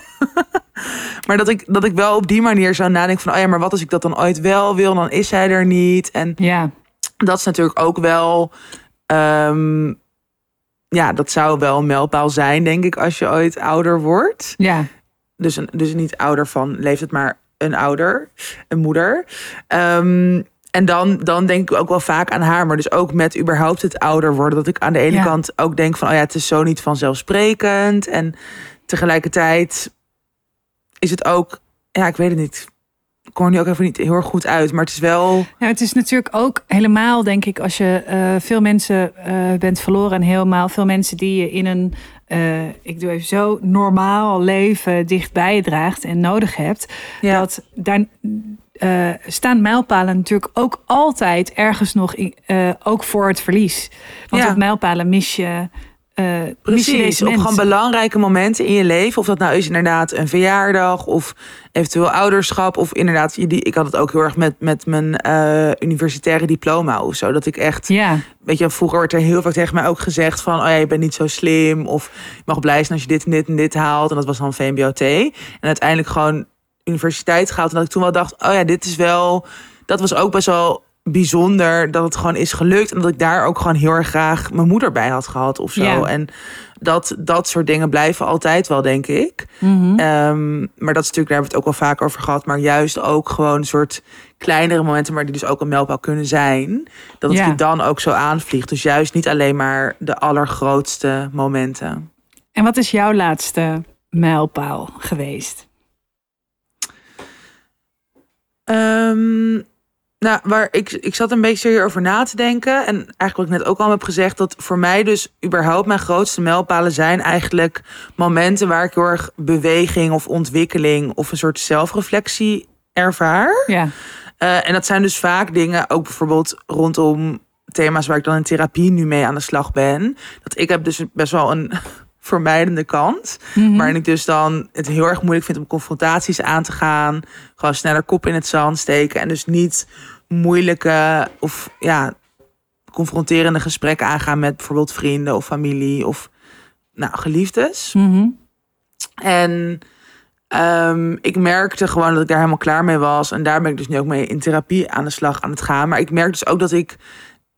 maar dat ik, dat ik wel op die manier zou nadenken van, oh ja, maar wat als ik dat dan ooit wel wil, dan is zij er niet. En ja, dat is natuurlijk ook wel, ehm, ja, dat zou wel een mijlpaal zijn, denk ik, als je ooit ouder wordt. ja, Dus, een, dus niet ouder van leeftijd, maar een ouder, een moeder. Ehm, en dan, dan denk ik ook wel vaak aan haar, maar dus ook met überhaupt het ouder worden. Dat ik aan de ene Ja. kant ook denk van, oh ja, het is zo niet vanzelfsprekend. En tegelijkertijd is het ook, ja, ik weet het niet. Ik kom er nu ook even niet heel erg goed uit, maar het is wel. Nou, het is natuurlijk ook helemaal, denk ik, als je eh, veel mensen eh, bent verloren en helemaal veel mensen die je in een, eh, ik doe even zo, normaal leven dichtbij je draagt en nodig hebt, Ja, dat daar staan mijlpalen natuurlijk ook altijd ergens nog, in, ook voor het verlies. Want Ja. op mijlpalen mis je, eh Precies, op gewoon belangrijke momenten in je leven. Of dat nou is inderdaad een verjaardag of eventueel ouderschap. Of inderdaad, ik had het ook heel erg met, met mijn eh, universitaire diploma of zo. Dat ik echt, Ja, weet je, vroeger werd er heel vaak tegen mij ook gezegd van... oh ja, je bent niet zo slim of je mag blij zijn als je dit en dit en dit haalt. En dat was dan VMBOT. En uiteindelijk gewoon universiteit gehaald. En dat ik toen wel dacht, oh ja, dit is wel... Dat was ook best wel bijzonder dat het gewoon is gelukt. En dat ik daar ook gewoon heel erg graag mijn moeder bij had gehad of zo. Ja. En dat, dat soort dingen blijven altijd wel, denk ik. Mhm. Ehm, maar dat is natuurlijk, daar hebben we het ook wel vaak over gehad. Maar juist ook gewoon een soort kleinere momenten, maar die dus ook een mijlpaal kunnen zijn. Dat het Ja. je dan ook zo aanvliegt. Dus juist niet alleen maar de allergrootste momenten. En wat is jouw laatste mijlpaal geweest? Ehm, nou, waar ik, ik zat een beetje hierover na te denken. En eigenlijk wat ik net ook al heb gezegd, dat voor mij dus überhaupt mijn grootste mijlpalen zijn eigenlijk momenten waar ik heel erg beweging of ontwikkeling of een soort zelfreflectie ervaar. Ja, Eh, en dat zijn dus vaak dingen, ook bijvoorbeeld rondom thema's waar ik dan in therapie nu mee aan de slag ben. Dat ik heb dus best wel een vermijdende kant. Mhm. Waarin ik dus dan het heel erg moeilijk vind om confrontaties aan te gaan. Gewoon sneller kop in het zand steken. En dus niet moeilijke of ja, confronterende gesprekken aangaan met bijvoorbeeld vrienden of familie of nou, geliefdes. Mhm. En ehm, ik merkte gewoon dat ik daar helemaal klaar mee was. En daar ben ik dus nu ook mee in therapie aan de slag aan het gaan. Maar ik merk dus ook dat ik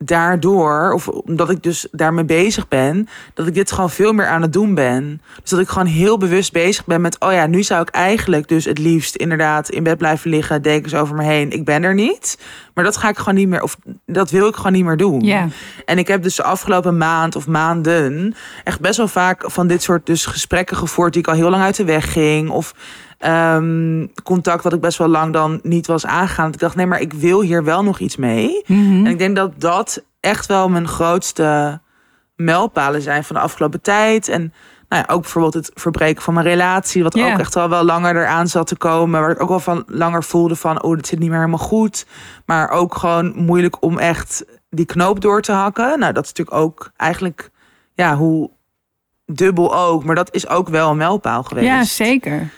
daardoor, of omdat ik dus daarmee bezig ben, dat ik dit gewoon veel meer aan het doen ben. Dus dat ik gewoon heel bewust bezig ben met, oh ja, nu zou ik eigenlijk dus het liefst inderdaad in bed blijven liggen, dekens over me heen. Ik ben er niet. Maar dat ga ik gewoon niet meer, of dat wil ik gewoon niet meer doen. Ja. En ik heb dus de afgelopen maand of maanden echt best wel vaak van dit soort dus gesprekken gevoerd die ik al heel lang uit de weg ging. Of ehm, contact wat ik best wel lang dan niet was aangegaan. Dat ik dacht, nee, maar ik wil hier wel nog iets mee. Mhm. En ik denk dat dat echt wel mijn grootste mijlpalen zijn van de afgelopen tijd. En nou ja, ook bijvoorbeeld het verbreken van mijn relatie. Wat ook echt wel, wel langer eraan zat te komen. Waar ik ook wel van langer voelde van, oh, dit zit niet meer helemaal goed. Maar ook gewoon moeilijk om echt die knoop door te hakken. Nou, dat is natuurlijk ook eigenlijk, ja, hoe dubbel ook. Maar dat is ook wel een mijlpaal geweest. ja, zeker.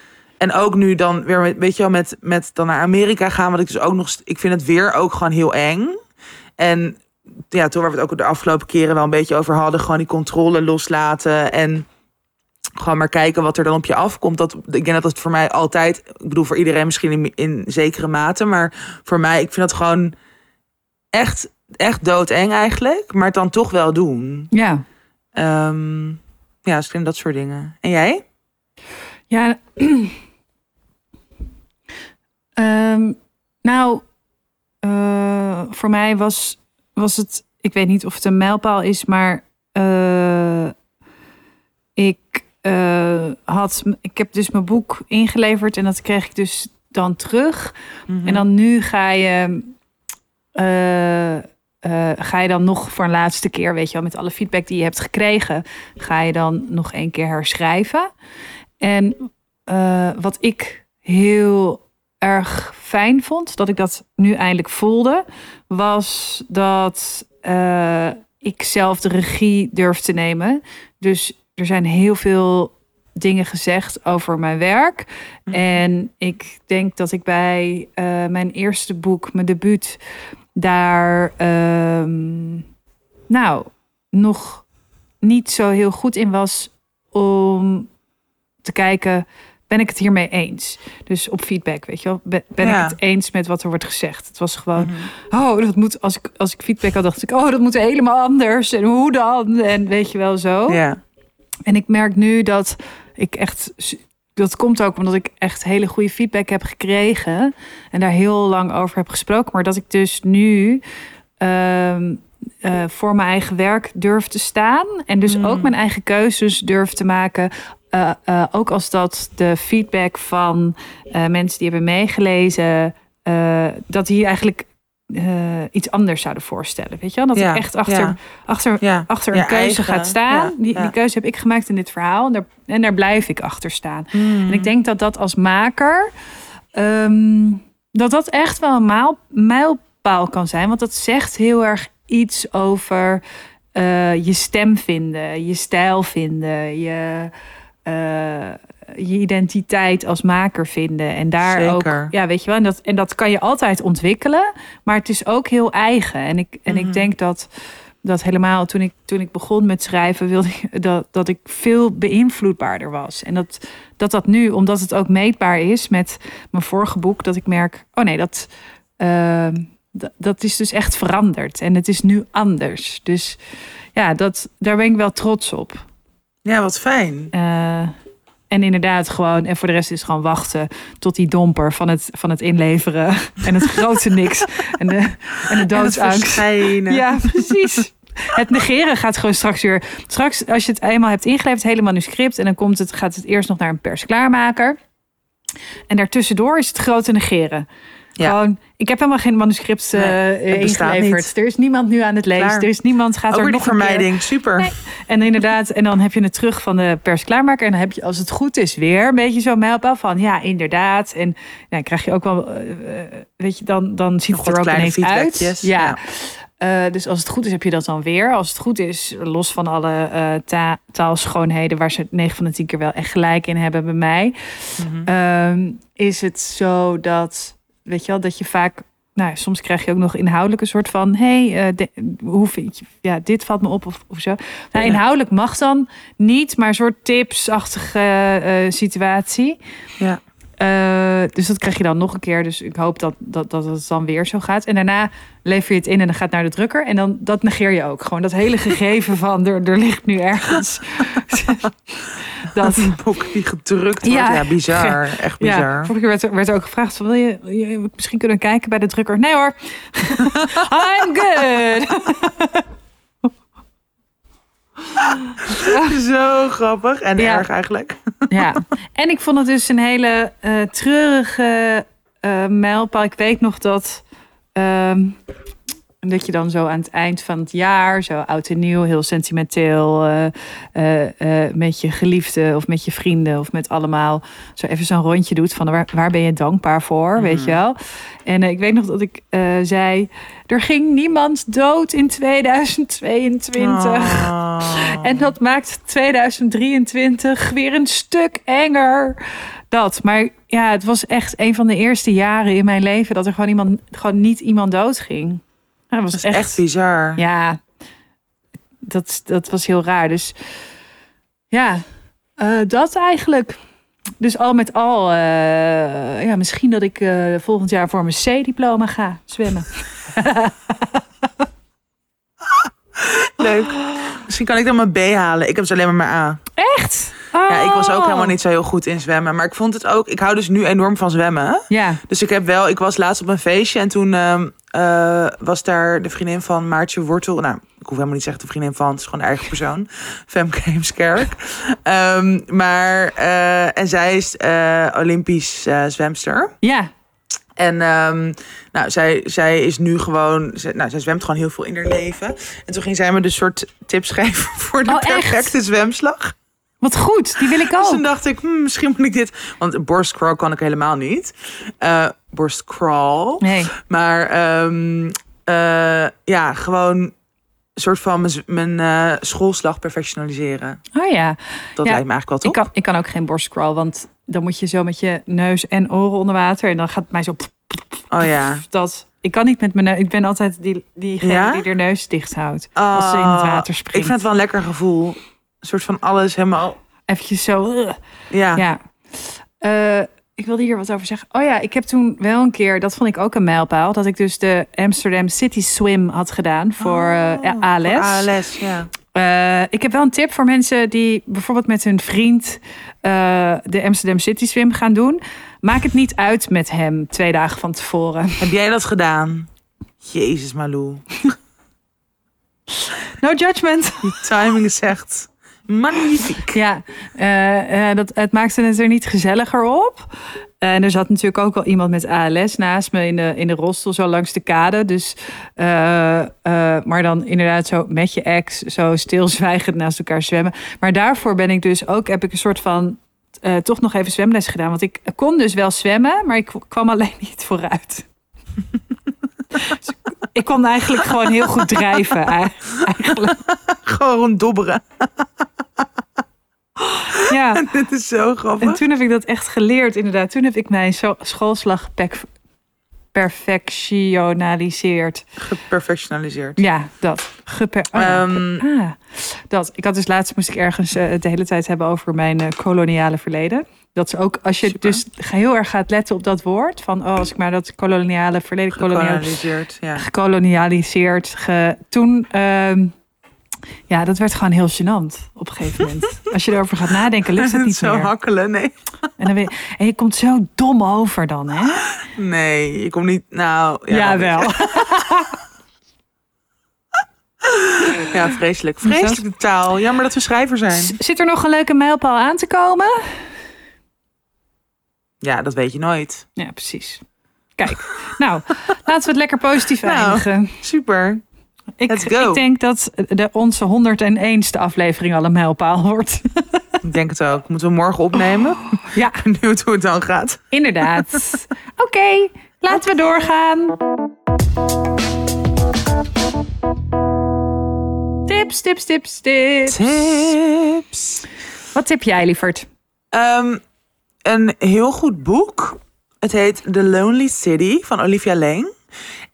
En ook nu dan weer, met, weet je wel, met, met dan naar Amerika gaan. Wat ik dus ook nog, ik vind het weer ook gewoon heel eng. En ja, toen waar we het ook de afgelopen keren wel een beetje over hadden. Gewoon die controle loslaten en gewoon maar kijken wat er dan op je afkomt. Dat, ik denk dat dat voor mij altijd, ik bedoel voor iedereen misschien in, in zekere mate. Maar voor mij, ik vind dat gewoon echt, echt doodeng eigenlijk. Maar het dan toch wel doen. Ja. Ehm, ja, denk dat soort dingen. En jij? Ja. Ehm, nou, eh, voor mij was, was het, ik weet niet of het een mijlpaal is, maar eh, ik eh, had, ik heb dus mijn boek ingeleverd en dat kreeg ik dus dan terug. En dan nu ga je, ga je dan nog voor een laatste keer, weet je wel, met alle feedback die je hebt gekregen, ga je dan nog één keer herschrijven. En wat ik heel erg fijn vond, dat ik dat nu eindelijk voelde, was dat eh, ik zelf de regie durf te nemen. Dus er zijn heel veel dingen gezegd over mijn werk. En ik denk dat ik bij eh, mijn eerste boek, mijn debuut, daar ehm, nou nog niet zo heel goed in was om te kijken, ben ik het hiermee eens? Dus op feedback, weet je wel, ben, ben Ja. ik het eens met wat er wordt gezegd? Het was gewoon, oh, dat moet, als ik, als ik feedback had, dacht ik, oh, dat moet helemaal anders. En hoe dan? En weet je wel zo. Ja. En ik merk nu dat ik echt. Dat komt ook omdat ik echt hele goede feedback heb gekregen. En daar heel lang over heb gesproken. Maar dat ik dus nu ehm, eh, voor mijn eigen werk durf te staan. En dus ook mijn eigen keuzes durf te maken. Eh, eh, ook als dat de feedback van mensen die hebben meegelezen. dat die eigenlijk iets anders zouden voorstellen. Weet je wel? Dat Ja, ik echt achter, ja. achter Ja. achter een keuze eigen, gaat staan. die, die keuze heb ik gemaakt in dit verhaal. En daar, en daar blijf ik achter staan. Hmm. En ik denk dat dat als maker... ehm, dat dat echt wel een maal- mijlpaal kan zijn. Want dat zegt heel erg iets over eh, je stem vinden. Je stijl vinden. Je, eh, je identiteit als maker vinden. En daar Zeker. ook... Ja, weet je wel. En dat, en dat kan je altijd ontwikkelen. Maar het is ook heel eigen. En ik, en Mhm. ik denk dat dat helemaal toen ik, toen ik begon met schrijven, wilde ik dat, dat ik veel beïnvloedbaarder was. En dat, dat dat nu, omdat het ook meetbaar is met mijn vorige boek, dat ik merk, oh nee, dat, ehm, dat, is dus echt veranderd. En het is nu anders. Dus ja, dat, daar ben ik wel trots op. ja, wat fijn. Eh, en inderdaad gewoon, en voor de rest is gewoon wachten tot die domper van het, van het inleveren en het grote niks en de, en de En het doodsangst. verschijnen. Ja, precies. Het negeren gaat gewoon straks weer. Straks, als je het eenmaal hebt ingeleverd, het hele manuscript. En dan komt het, gaat het eerst nog naar een persklaarmaker. En daartussendoor is het grote negeren. Ja. Gewoon, ik heb helemaal geen manuscript eh, Nee, bestaat ingeleverd. niet. Er is niemand nu aan het lezen. Klaar. Er is niemand gaat Ook er die nog een keer- vermijding. Super. Nee. En inderdaad, en dan heb je het terug van de persklaarmaker. En dan heb je, als het goed is, weer een beetje zo'n mijlpaal van ja, inderdaad. En ja, dan krijg je ook wel, eh, eh, weet je, dan, dan ziet Nog het er ook ineens uit. Ja. Ja. Eh, dus als het goed is, heb je dat dan weer. Als het goed is, los van alle eh, ta- taalschoonheden, waar ze 9 van de 10 keer wel echt gelijk in hebben bij mij, Mhm. ehm, is het zo dat, weet je wel, dat je vaak. Nou, soms krijg je ook nog inhoudelijk een soort van: hey, eh, de- hoe vind je, ja, dit valt me op of, of zo. Nou, inhoudelijk mag dan niet, maar een soort tipsachtige eh, situatie. Ja. Eh, dus dat krijg je dan nog een keer. Dus ik hoop dat, dat, dat het dan weer zo gaat. En daarna lever je het in en dan gaat het naar de drukker. En dan dat negeer je ook. Gewoon dat hele gegeven van er, er ligt nu ergens. dat, Een boek die gedrukt wordt. Ja. Ja, bizar. Echt bizar. ja, vorige keer werd, er- werd er ook gevraagd: van, wil je, je misschien kunnen kijken bij de drukker? Nee hoor. I'm good. Zo grappig en Ja. erg eigenlijk. Ja, en ik vond het dus een hele eh, treurige eh mijlpaal. Ik weet nog dat, dat je dan zo aan het eind van het jaar, zo oud en nieuw, heel sentimenteel, eh, eh, eh, met je geliefde of met je vrienden of met allemaal, zo even zo'n rondje doet van waar, waar ben je dankbaar voor, weet je wel. En ik weet nog dat ik zei, er ging niemand dood in 2022. Oh. En dat maakt 2023 weer een stuk enger. Dat. Maar ja, het was echt een van de eerste jaren in mijn leven dat er gewoon, iemand, gewoon niet iemand doodging. Ja, dat was Dat is echt, echt. bizar. ja, dat, dat was heel raar. Dus ja, eh, dat eigenlijk. Dus al met al, eh, ja, misschien dat ik eh, volgend jaar voor mijn C-diploma ga zwemmen. Leuk. Misschien kan ik dan mijn B halen. Ik heb dus alleen maar mijn A. Echt? Ja, ik was ook Oh. helemaal niet zo heel goed in zwemmen. Maar ik vond het ook... Ik hou dus nu enorm van zwemmen. Ja, Dus ik heb wel... Ik was laatst op een feestje en toen ehm, eh, was daar de vriendin van Maartje Wortel. Nou, ik hoef helemaal niet te zeggen de vriendin van. Het is gewoon een eigen persoon. Femke Heemskerk. Ehm, maar... eh, en zij is eh, Olympisch zwemster. ja. En ehm, nou, zij, zij is nu gewoon, zij, nou, zij zwemt gewoon heel veel in haar leven. En toen ging zij me dus soort tips geven voor de Oh, echt? perfecte zwemslag. Wat goed, die wil ik Dus ook. toen dacht ik, hmm, misschien moet ik dit. Want borstcrawl kan ik helemaal niet. Eh borstcrawl. Nee. Maar ehm, eh, ja, gewoon een soort van mijn, eh, schoolslag perfectionaliseren. Oh ja. Dat Ja, lijkt me eigenlijk wel Ik top. kan, ik kan ook geen borstcrawl, want dan moet je zo met je neus en oren onder water. En dan gaat het mij zo... Oh ja. Dat, ik kan niet met mijn neus. Ik ben altijd die, diegene Ja? die haar neus dicht houdt. Als ze in het Ah, water springt. Ik vind het wel een lekker gevoel. Een soort van alles helemaal. Eventjes zo... Ja. ja. Eh, ik wilde hier wat over zeggen. Oh ja, ik heb toen wel een keer... Dat vond ik ook een mijlpaal. Dat ik dus de Amsterdam City Swim had gedaan voor eh, Oh, ALS. voor ALS, ja. Eh, ik heb wel een tip voor mensen die bijvoorbeeld met hun vriend eh, de Amsterdam City Swim gaan doen. Maak het niet uit met hem twee dagen van tevoren. Heb jij dat gedaan? Jezus, Malou. No judgment. Die timing is echt magnifiek. Ja, eh, dat, het maakte het er niet gezelliger op. En er zat natuurlijk ook al iemand met ALS naast me in de, in de rolstoel, zo langs de kade. Dus, eh, eh, maar dan inderdaad zo met je ex, zo stilzwijgend naast elkaar zwemmen. Maar daarvoor ben ik dus ook, heb ik een soort van, eh, toch nog even zwemles gedaan. Want ik kon dus wel zwemmen, maar ik kwam alleen niet vooruit. Ik kon eigenlijk gewoon heel goed drijven, eigenlijk. Gewoon dobberen. Ja. Dit is zo grappig. En toen heb ik dat echt geleerd, inderdaad. Toen heb ik mijn schoolslag perfectionaliseerd. Geperfectionaliseerd. Ja, dat. Geper oh Ehm, ah, dat. Ik had dus laatst moest ik ergens eh, de hele tijd hebben over mijn eh, koloniale verleden. Dat is ook als je Super. dus heel erg gaat letten op dat woord van oh als ik maar dat koloniale verleden Gekolonialiseerd, ja. gekolonialiseerd. Ge, toen, ehm, ja, dat werd gewoon heel gênant op een gegeven moment. Als je erover gaat nadenken, lukt het niet zo meer. hakkelen, nee. En, dan je, en je komt zo dom over dan, hè? Nee, je komt niet... Nou, ja, Ja, wel. wel. Ja, vreselijk. Vreselijke taal. Jammer dat we schrijver zijn. Zit er nog een leuke mijlpaal aan te komen? Ja, dat weet je nooit. Ja, precies. Kijk, nou, laten we het lekker positief Nou. eindigen. Super. Ik, let's go. ik denk dat de, onze 101ste aflevering al een mijlpaal wordt. Ik denk het ook. Moeten we morgen opnemen? Ja, Benieuwd hoe het dan gaat. inderdaad. Oké, laten we doorgaan. Tips, tips, tips, tips. Tips. Wat tip jij, lieverd? Ehm, een heel goed boek. Het heet The Lonely City van Olivia Leng.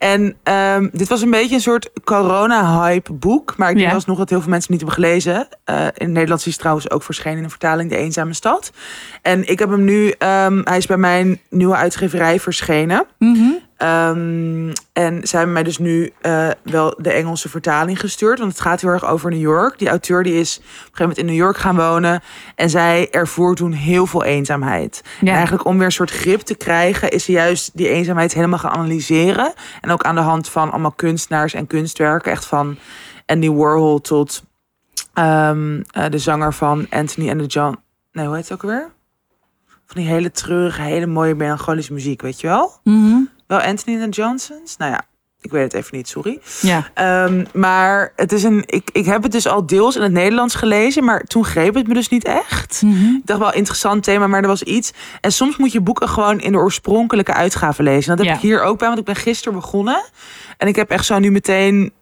En ehm, dit was een beetje een soort corona-hype boek. Maar ik denk Ja. alsnog dat heel veel mensen het niet hebben gelezen. Eh, in het Nederlands is het trouwens ook verschenen in een vertaling De Eenzame Stad. En ik heb hem nu, ehm, hij is bij mijn nieuwe uitgeverij verschenen. Mhm. Ehm, en zij hebben mij dus nu eh, wel de Engelse vertaling gestuurd. Want het gaat heel erg over New York. Die auteur die is op een gegeven moment in New York gaan wonen. En zij ervoer toen heel veel eenzaamheid. Ja. En eigenlijk om weer een soort grip te krijgen... is ze juist die eenzaamheid helemaal gaan analyseren. En ook aan de hand van allemaal kunstenaars en kunstwerken. Echt van Andy Warhol tot ehm, eh, de zanger van Anthony and the John... Nee, hoe heet het ook weer? Van die hele treurige, hele mooie melancholische muziek, weet je wel? Mhm. Wel Anthony and Johnsons? Nou ja, ik weet het even niet, sorry. Ja. Ehm, maar het is een, ik, ik heb het dus al deels in het Nederlands gelezen, maar toen greep het me dus niet echt. Mhm. Ik dacht wel interessant thema, maar er was iets. En soms moet je boeken gewoon in de oorspronkelijke uitgave lezen. Dat heb Ja. ik hier ook bij, want ik ben gisteren begonnen. En ik heb echt zo nu meteen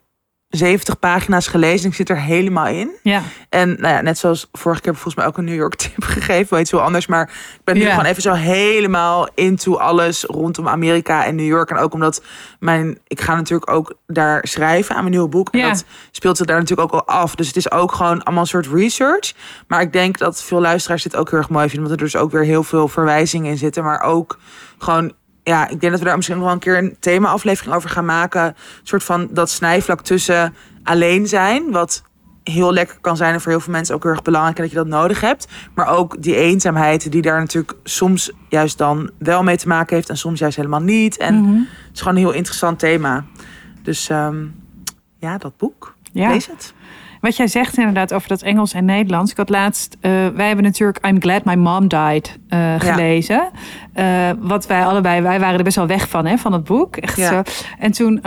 70 pagina's gelezen. En ik zit er helemaal in. Ja. En nou ja, net zoals vorige keer heb ik volgens mij ook een New York tip gegeven. Wel iets heel anders. Maar ik ben nu Ja. gewoon even zo helemaal into alles rondom Amerika en New York. En ook omdat mijn, ik ga natuurlijk ook daar schrijven aan mijn nieuwe boek. En Ja. dat speelt zich daar natuurlijk ook al af. Dus het is ook gewoon allemaal een soort research. Maar ik denk dat veel luisteraars dit ook heel erg mooi vinden. Want er dus ook weer heel veel verwijzingen in zitten. Maar ook gewoon ja, ik denk dat we daar misschien nog wel een keer een thema-aflevering over gaan maken. Een soort van dat snijvlak tussen alleen zijn, wat heel lekker kan zijn en voor heel veel mensen ook heel erg belangrijk en dat je dat nodig hebt. Maar ook die eenzaamheid die daar natuurlijk soms juist dan wel mee te maken heeft en soms juist helemaal niet. En Mhm. het is gewoon een heel interessant thema. Dus ehm, ja, dat boek. Ja. Lees het. Wat jij zegt inderdaad over dat Engels en Nederlands. Ik had laatst, eh, wij hebben natuurlijk I'm Glad My Mom Died eh, gelezen. Eh, wat wij allebei, wij waren er best wel weg van, hè, van het boek. Echt Ja. zo. En toen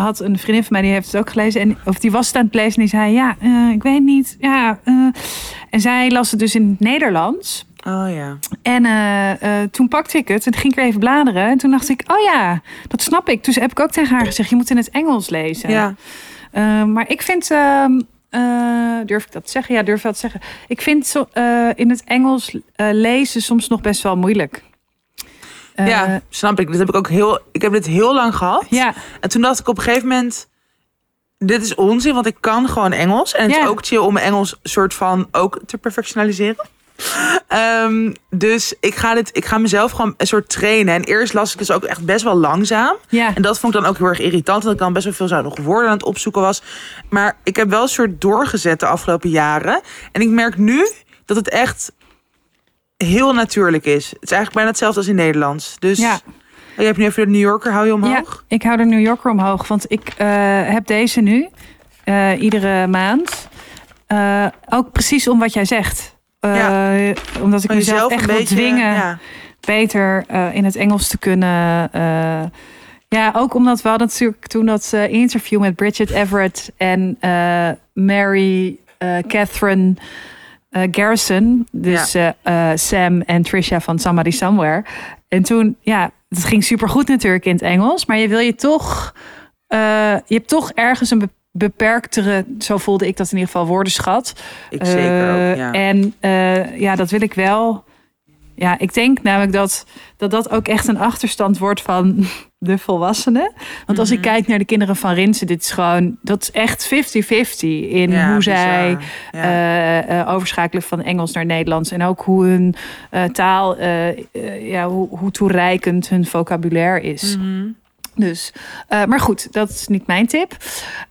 had een vriendin van mij, die heeft het ook gelezen. En, of die was het aan het lezen en die zei, ja, ik weet niet. Ja. En zij las het dus in het Nederlands. Oh ja. En toen pakte ik het en ging ik weer even bladeren. En toen dacht ik, oh ja, dat snap ik. Dus heb ik ook tegen haar gezegd, je moet in het Engels lezen. Ja. Uh, maar ik vind, ehm, uh, durf ik dat te zeggen? Ja, durf ik dat te zeggen. Ik vind zo, uh, in het Engels uh, lezen soms nog best wel moeilijk. Ja, snap ik. Dat heb ik ook heel. Ik heb dit heel lang gehad. Ja. En toen dacht ik op een gegeven moment. Dit is onzin, want ik kan gewoon Engels. En het Ja. is ook chill om mijn Engels soort van ook te perfectionaliseren. Um, dus ik ga, dit, ik ga mezelf gewoon een soort trainen. En eerst las ik dus ook echt best wel langzaam. Ja. En dat vond ik dan ook heel erg irritant. Dat ik dan best wel veel zuinige woorden aan het opzoeken was. Maar ik heb wel een soort doorgezet de afgelopen jaren. En ik merk nu dat het echt heel natuurlijk is. Het is eigenlijk bijna hetzelfde als in Nederlands. Dus Ja. je hebt nu even de New Yorker, hou je omhoog? Ja, ik hou de New Yorker omhoog. Want ik uh, heb deze nu, uh, iedere maand. Uh, ook precies om wat jij zegt. Ja. Omdat ik mezelf echt wil dwingen beter uh, in het Engels te kunnen. Uh, ja, ook omdat we hadden natuurlijk toen dat uh, interview met Bridget Everett en Mary Catherine Garrison. Dus Ja. Sam en Trisha van Somebody Somewhere. En toen, ja, het ging supergoed natuurlijk in het Engels. Maar je wil je toch... je hebt toch ergens een beperktere, zo voelde ik dat in ieder geval, woordenschat. Ik zeker ook, Uh, ja. En uh, ja, dat wil ik wel. Ja, ik denk namelijk dat, dat dat ook echt een achterstand wordt van de volwassenen. Want als ik Mhm. kijk naar de kinderen van Rinsen, dit is gewoon, dat is echt 50-50 in Ja, hoe zij Ja. eh, eh, overschakelen van Engels naar Nederlands. En ook hoe hun eh, taal, eh, eh, ja, hoe, hoe toereikend hun vocabulaire is. Mhm. Dus, uh, maar goed, dat is niet mijn tip.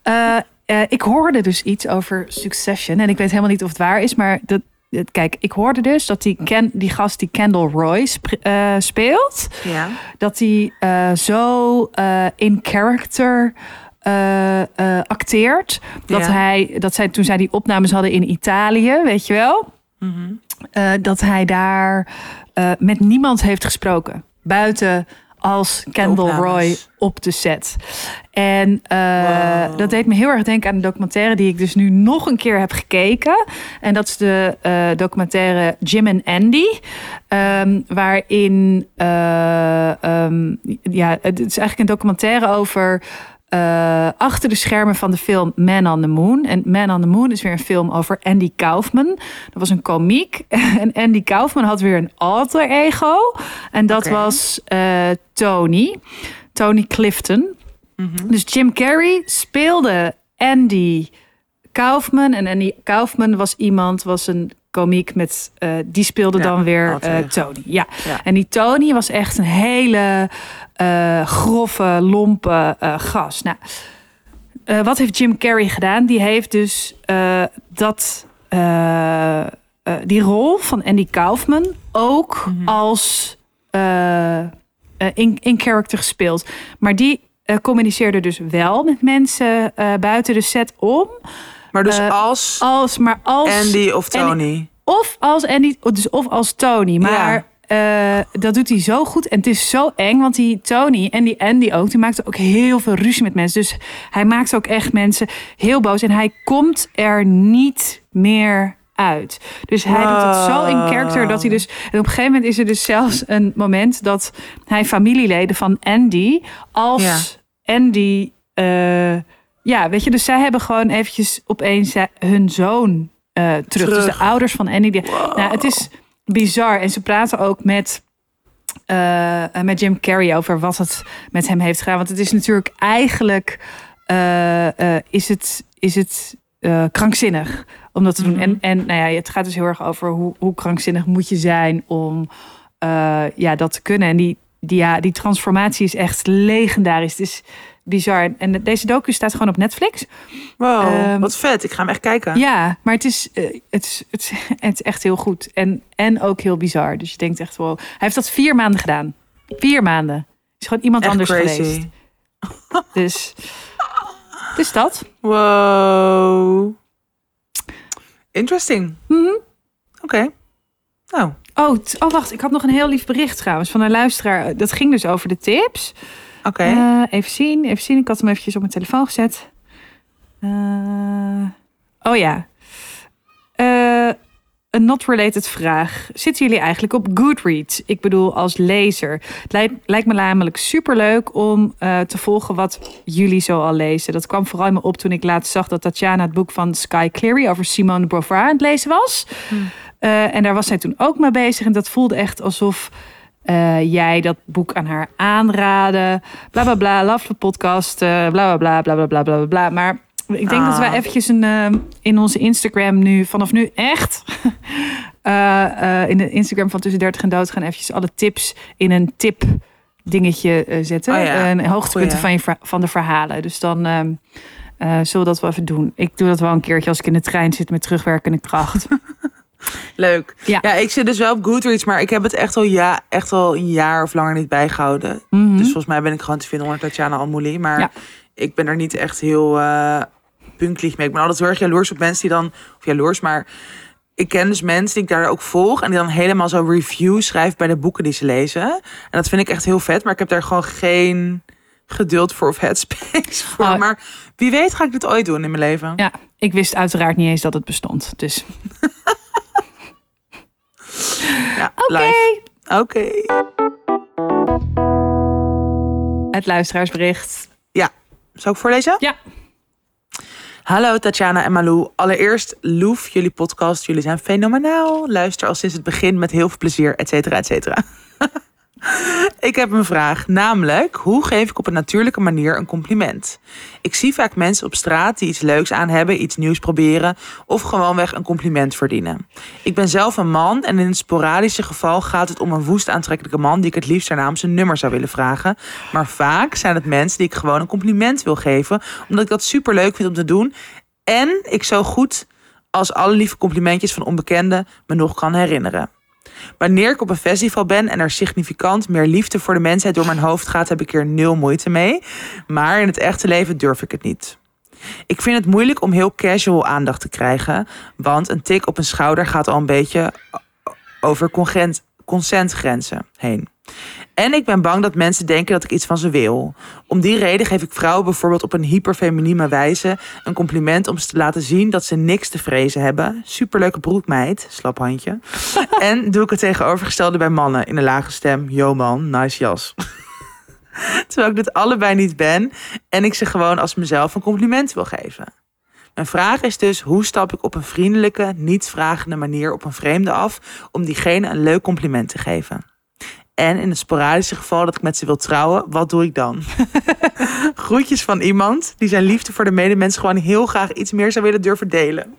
Uh, uh, ik hoorde dus iets over Succession. En ik weet helemaal niet of het waar is, maar dat. Kijk, ik hoorde dus dat die, Ken, die gast die Kendall Roy sp speelt, Ja. dat hij zo in character acteert. Dat, Ja. hij, dat zij toen zij die opnames hadden in Italië, weet je wel, Mhm. dat hij daar met niemand heeft gesproken. Buiten als Kendall. Roy op de set. En uh, Wow. dat deed me heel erg denken aan een documentaire die ik dus nu nog een keer heb gekeken. En dat is de uh, documentaire Jim en Andy. Um, waarin, uh, um, ja, het is eigenlijk een documentaire over eh, achter de schermen van de film Man on the Moon. En Man on the Moon is weer een film over Andy Kaufman. Dat was een komiek. En Andy Kaufman had weer een alter ego. En dat was eh, Tony. Tony Clifton. Dus Jim Carrey speelde Andy Kaufman. En Andy Kaufman was iemand, was een komiek met, eh, die speelde Ja, dan weer eh. Tony. Ja. Ja. En die Tony was echt een hele eh, grove, lompe gast. Nou, wat heeft Jim Carrey gedaan? Die heeft dus dat, die rol van Andy Kaufman ook als eh, eh, in, in character gespeeld. Maar die communiceerde dus wel met mensen buiten de set om. Maar dus Eh, als Als, maar als Andy of Tony. of als Andy, dus of als Tony. Maar eh, dat doet hij zo goed. En het is zo eng, want die Tony en die Andy ook, die maakte ook heel veel ruzie met mensen. Dus hij maakt ook echt mensen heel boos. En hij komt er niet meer uit. Dus hij doet het zo in character dat hij dus. En op een gegeven moment is er dus zelfs een moment dat hij familieleden van Andy als Andy. eh, ja, weet je, dus zij hebben gewoon eventjes opeens eh, hun zoon eh, terug. Dus de ouders van Andy. Die, nou, het is bizar. En ze praten ook met, eh, met Jim Carrey over wat het met hem heeft gedaan. Want het is natuurlijk eigenlijk is het, is het krankzinnig om dat te doen. En, en nou ja, het gaat dus heel erg over hoe, hoe krankzinnig moet je zijn om ja, dat te kunnen. En die, die, ja, die transformatie is echt legendarisch. Het is bizar. En deze docu staat gewoon op Netflix. Wow, Ehm, wat vet. Ik ga hem echt kijken. Ja, maar het is, eh, het, is, het, is, het is echt heel goed. En, en ook heel bizar. Dus je denkt echt, wow. Hij heeft dat vier maanden gedaan. Vier maanden. Het is gewoon iemand Echt anders crazy. geweest. Dus, dus dat. Wow. Interesting. Mhm. Oké. Nou, Oh, oh, wacht. Ik had nog een heel lief bericht trouwens van een luisteraar. Dat ging dus over de tips. Oké. Eh, even zien, even zien. Ik had hem eventjes op mijn telefoon gezet. Eh, oh ja. Eh, een not-related vraag. Zitten jullie eigenlijk op Goodreads? Ik bedoel, als lezer. Het lijkt, lijkt me namelijk superleuk om te volgen wat jullie zo al lezen. Dat kwam vooral in me op toen ik laatst zag dat Tatjana het boek van Sky Cleary over Simone de Beauvoir aan het lezen was. Eh, en daar was zij toen ook mee bezig. En dat voelde echt alsof eh, jij dat boek aan haar aanraden. Bla bla bla, love podcast, uh, bla, bla bla bla bla bla bla Maar ik denk dat we ah. eventjes een, ehm, in onze Instagram nu, vanaf nu echt, eh, in de Instagram van Tussen 30 en Dood gaan eventjes alle tips in een tip dingetje zetten. Oh en hoogtepunten van, je, van de verhalen. Dus dan... Ehm, zullen we dat wel even doen? Ik doe dat wel een keertje als ik in de trein zit met terugwerkende kracht. Leuk. Ja. Ja. ik zit dus wel op Goodreads, maar ik heb het echt al, ja, echt al een jaar of langer niet bijgehouden. Mhm. Dus volgens mij ben ik gewoon te vinden onder Tatjana Almouli. Maar Ja. ik ben er niet echt heel puntelijk mee. Ik ben altijd heel erg jaloers op mensen die dan... Of jaloers, maar ik ken dus mensen die ik daar ook volg... en die dan helemaal zo reviews schrijven bij de boeken die ze lezen. En dat vind ik echt heel vet. Maar ik heb daar gewoon geen geduld voor of headspace voor. Oh. Maar wie weet ga ik dit ooit doen in mijn leven. Ja, ik wist uiteraard niet eens dat het bestond. Dus Ja, oké. Oké. Het luisteraarsbericht. Zal ik voorlezen? Ja. Hallo Tatjana en Malou. Allereerst, Loef, jullie podcast. Jullie zijn fenomenaal. Luister al sinds het begin met heel veel plezier, et cetera, et cetera. ik heb een vraag, namelijk hoe geef ik op een natuurlijke manier een compliment? Ik zie vaak mensen op straat die iets leuks aan hebben, iets nieuws proberen of gewoonweg een compliment verdienen. Ik ben zelf een man en in het sporadische geval gaat het om een woest aantrekkelijke man die ik het liefst daarna om zijn nummer zou willen vragen. Maar vaak zijn het mensen die ik gewoon een compliment wil geven, omdat ik dat super leuk vind om te doen en ik zo goed als alle lieve complimentjes van onbekenden me nog kan herinneren. Wanneer ik op een festival ben en er significant meer liefde voor de mensheid door mijn hoofd gaat, heb ik er nul moeite mee. Maar in het echte leven durf ik het niet. Ik vind het moeilijk om heel casual aandacht te krijgen, want een tik op een schouder gaat al een beetje over consentgrenzen heen. En ik ben bang dat mensen denken dat ik iets van ze wil. Om die reden geef ik vrouwen bijvoorbeeld op een hyperfeminieme wijze een compliment om ze te laten zien dat ze niks te vrezen hebben. Superleuke broedmeid, slap handje. en doe ik het tegenovergestelde bij mannen in een lage stem. Yo man, nice jas. Terwijl ik dit allebei niet ben. En ik ze gewoon als mezelf een compliment wil geven. Mijn vraag is dus, hoe stap ik op een vriendelijke, nietsvragende manier op een vreemde af... om diegene een leuk compliment te geven? En in het sporadische geval dat ik met ze wil trouwen, wat doe ik dan? Groetjes van iemand die zijn liefde voor de medemens gewoon heel graag iets meer zou willen durven delen.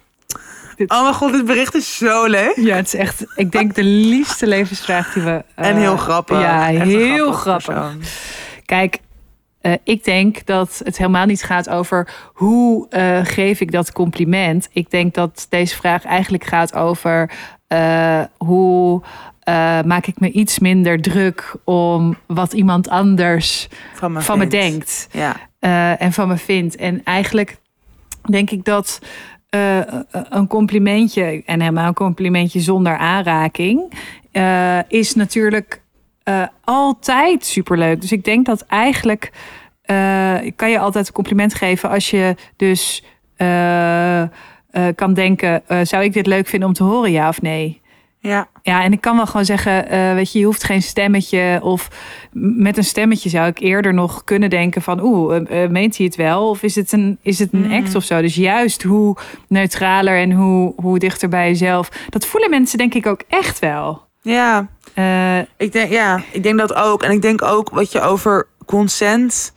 Dit- Oh mijn god, dit bericht is zo leuk. Ja, het is echt, ik denk, de liefste levensvraag die we... eh, En heel grappig. Ja, Echt heel grappig. Kijk, eh, ik denk dat het helemaal niet gaat over hoe eh, geef ik dat compliment. Ik denk dat deze vraag eigenlijk gaat over eh, hoe eh, maak ik me iets minder druk om wat iemand anders Van me, van me vindt. denkt Ja. eh, en van me vindt. En eigenlijk denk ik dat eh, een complimentje, en helemaal een complimentje zonder aanraking, is natuurlijk altijd superleuk. Dus ik denk dat eigenlijk kan je altijd een compliment geven als je dus kan denken: zou ik dit leuk vinden om te horen, ja of nee? Ja. Ja, en ik kan wel gewoon zeggen, eh, weet je, je hoeft geen stemmetje. Of met een stemmetje zou ik eerder nog kunnen denken van, oeh, eh, eh, meent hij het wel? Of is het een, is het een act of zo? Dus juist hoe neutraler en hoe, hoe dichter bij jezelf. Dat voelen mensen denk ik ook echt wel. Ja. Ik denk, ja, ik denk dat ook. En ik denk ook wat je over consent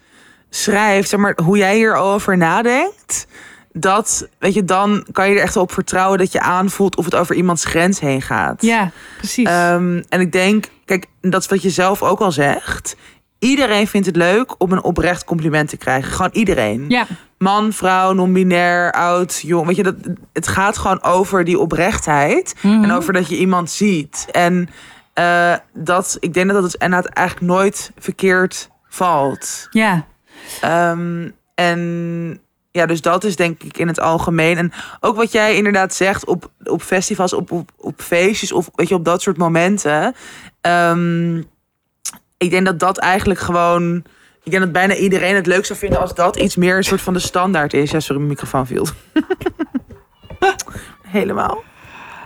schrijft, zeg maar, hoe jij hierover nadenkt. Dat, weet je, dan kan je er echt op vertrouwen dat je aanvoelt of het over iemands grens heen gaat. ja, precies. Ehm, en ik denk, kijk, dat is wat je zelf ook al zegt. Iedereen vindt het leuk om een oprecht compliment te krijgen. Gewoon iedereen. ja, Man, vrouw, non-binair, oud, jong. Weet je, dat, het gaat gewoon over die oprechtheid. Mhm. En over dat je iemand ziet. En eh, dat, ik denk dat dat dus inderdaad eigenlijk nooit verkeerd valt. ja, Ehm, en ja, dus dat is denk ik in het algemeen. En ook wat jij inderdaad zegt op, op festivals, op, op, op feestjes of weet je, op dat soort momenten. Ehm, ik denk dat dat eigenlijk gewoon. Ik denk dat bijna iedereen het leuk zou vinden als dat iets meer een soort van de standaard is. Ja, sorry, mijn microfoon viel. Helemaal.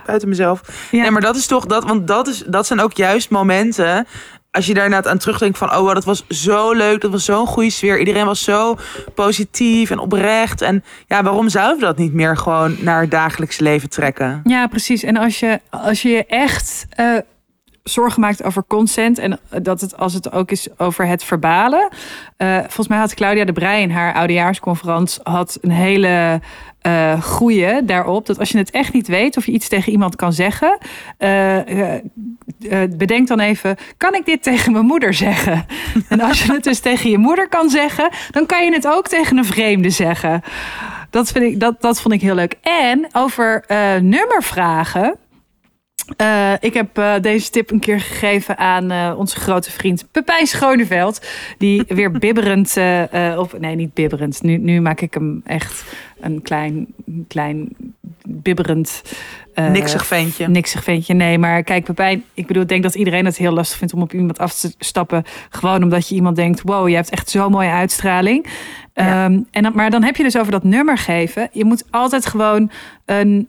Buiten mezelf. ja. Nee, maar dat is toch dat, want dat, is, dat zijn ook juist momenten. Als je daarna aan terugdenkt van, oh, dat was zo leuk, dat was zo'n goede sfeer. Iedereen was zo positief en oprecht. En ja, waarom zouden we dat niet meer gewoon naar het dagelijks leven trekken? Ja, precies. En als je als je echt eh, zorgen maakt over consent en dat het als het ook is over het verbalen. eh, volgens mij had Claudia de Breij in haar oudejaarsconferentie had een hele eh goeie daarop dat als je het echt niet weet of je iets tegen iemand kan zeggen, eh, bedenk dan even: kan ik dit tegen mijn moeder zeggen? en als je het dus tegen je moeder kan zeggen, dan kan je het ook tegen een vreemde zeggen. Dat, vind ik, dat, dat vond ik heel leuk. En over nummervragen. Eh, ik heb eh, deze tip een keer gegeven aan eh, onze grote vriend Pepijn Schoneveld. Die weer bibberend, of nee, niet bibberend. Nu, nu maak ik hem echt een klein, klein bibberend. Niksig ventje. Niksig ventje, nee. Maar kijk, Pepijn, ik bedoel, ik denk dat iedereen het heel lastig vindt om op iemand af te stappen. Gewoon omdat je iemand denkt, wow, je hebt echt zo'n mooie uitstraling. Ja. Ehm, en dan, maar dan heb je dus over dat nummer geven. Je moet altijd gewoon, een,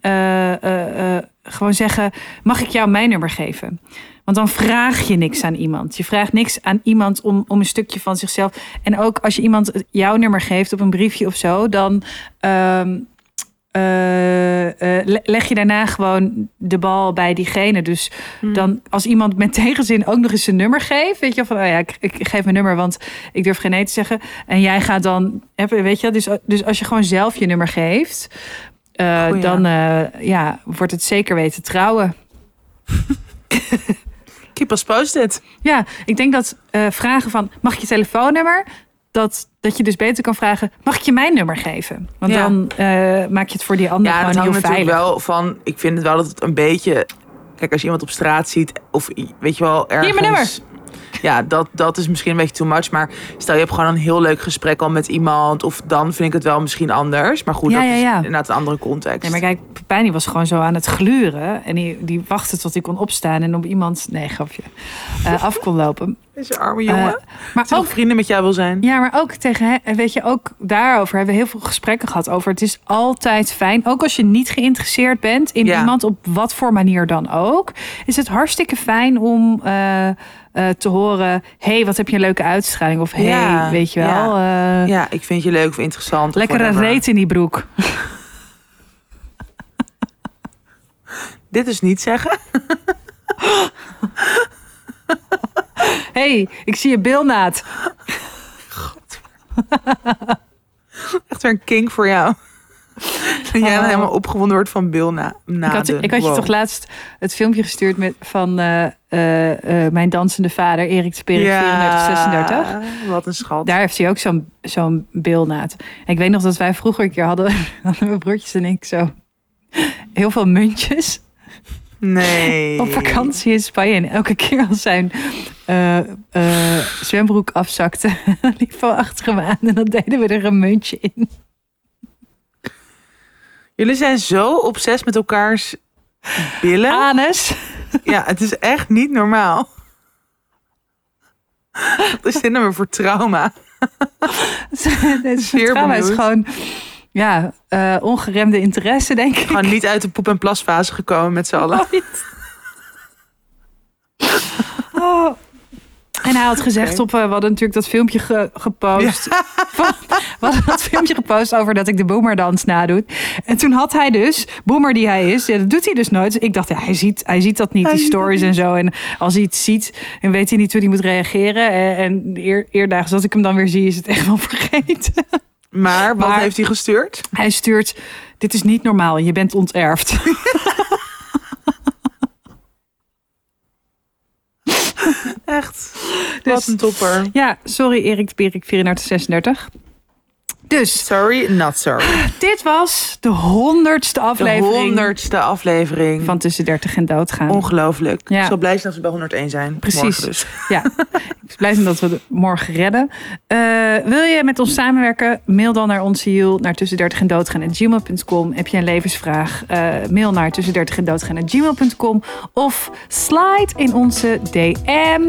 gewoon zeggen, mag ik jou mijn nummer geven? Want dan vraag je niks aan iemand. Je vraagt niks aan iemand om, om een stukje van zichzelf. En ook als je iemand jouw nummer geeft op een briefje of zo, dan ehm, eh, eh, le- leg je daarna gewoon de bal bij diegene. Dus dan als iemand met tegenzin ook nog eens een nummer geeft, weet je wel, van oh ja, ik, ik geef mijn nummer, want ik durf geen nee te zeggen. En jij gaat dan, weet je, dus, dus als je gewoon zelf je nummer geeft, eh, Goeie. dan eh, ja, wordt het zeker weten trouwen. Keep us posted. Ja, ik denk dat eh, vragen van mag ik je telefoonnummer? Dat, dat je dus beter kan vragen, mag ik je mijn nummer geven? Want Ja. dan maak je het voor die ander Ja, dat gewoon heel veilig. wel van. Ik vind het wel dat het een beetje. Kijk, als je iemand op straat ziet, of weet je wel, ergens. mijn nummer. Ja, dat, dat is misschien een beetje too much. Maar stel je hebt gewoon een heel leuk gesprek al met iemand. Of dan vind ik het wel misschien anders. Maar goed, Ja, dat ja, is inderdaad een andere context. Nee, maar kijk, Pepijn die was gewoon zo aan het gluren. En die, die wachtte tot hij kon opstaan en op iemand, nee, grapje, eh, af kon lopen. Deze arme jongen. Eh, maar ook vrienden met jou wil zijn. ja, maar ook tegen, weet je, ook daarover hebben we heel veel gesprekken gehad over. Het is altijd fijn, ook als je niet geïnteresseerd bent in Ja. iemand op wat voor manier dan ook, is het hartstikke fijn om. eh, eh, te horen... hey, wat heb je een leuke uitstraling? Of hey, Ja, weet je wel... eh, Ja, ik vind je leuk of interessant. of lekkere whatever. reet in die broek. Dit dus niet zeggen. hey, ik zie je bilnaad. Echt weer een kink voor jou. Dat jij dan Oh. helemaal opgewonden wordt van Bill na, Ik had, je- ik had je Wow. toch laatst het filmpje gestuurd met, van eh, eh, eh, mijn dansende vader, Erik Sperik, 34, 36. Wat een schat. Daar heeft hij ook zo'n zo'n bilnaad. En ik weet nog dat wij vroeger een keer hadden, hadden mijn broertjes en ik zo heel veel muntjes Nee. op vakantie in Spanje. En elke keer als zijn zwembroek afzakte, liep we achter hem aan en dan deden we er een muntje in. Jullie zijn zo obsessief met elkaars billen. Anus. Ja, het is echt niet normaal. Wat is dit nou weer voor trauma? Het Zeer trauma is gewoon ja, eh, ongeremde interesse, denk ik. Gewoon niet uit de poep- en plasfase gekomen met z'n allen. Oh. En hij had gezegd op, eh, we hadden natuurlijk dat filmpje ge- gepost. Van- we hadden dat filmpje gepost over dat ik de boomerdans nadoe. En toen had hij dus, boomer die hij is, ja, dat doet hij dus nooit. Ik dacht, ja, hij ziet, hij ziet dat niet, Hij die stories en zo. En als hij het ziet, dan weet hij niet hoe hij moet reageren. En, en eer, eerdags, als ik hem dan weer zie, is het echt wel vergeten. Maar wat Maar- heeft hij gestuurd? Hij stuurt, dit is niet normaal, je bent onterfd. Echt. Dus- Wat een topper. Ja, sorry Erik de Berik, 3436. Dus, Sorry, not sorry. dit was de honderdste De aflevering honderdste aflevering. van Tussen 30 en Doodgaan. Ongelooflijk. Ja. Ik zal blij zijn dat we bij 101 zijn. Precies. Dus. Ja, ik ben blij zijn dat we het morgen redden. Eh, wil je met ons samenwerken? Mail dan naar onze mail naar tussen 30 en doodgaan gmail.com. Heb je een levensvraag? Eh, mail naar tussen 30 en doodgaan gmail.com. Of slide in onze DM.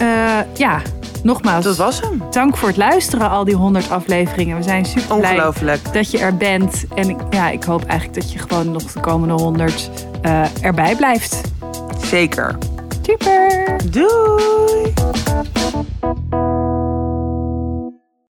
Eh, ja, nogmaals. Dat was hem. Dank voor het luisteren, al die 100 afleveringen. We zijn super blij Ongelooflijk. dat je er bent. En ik, ja, ik hoop eigenlijk dat je gewoon nog de komende 100 eh, erbij blijft. Zeker. Super! Doei.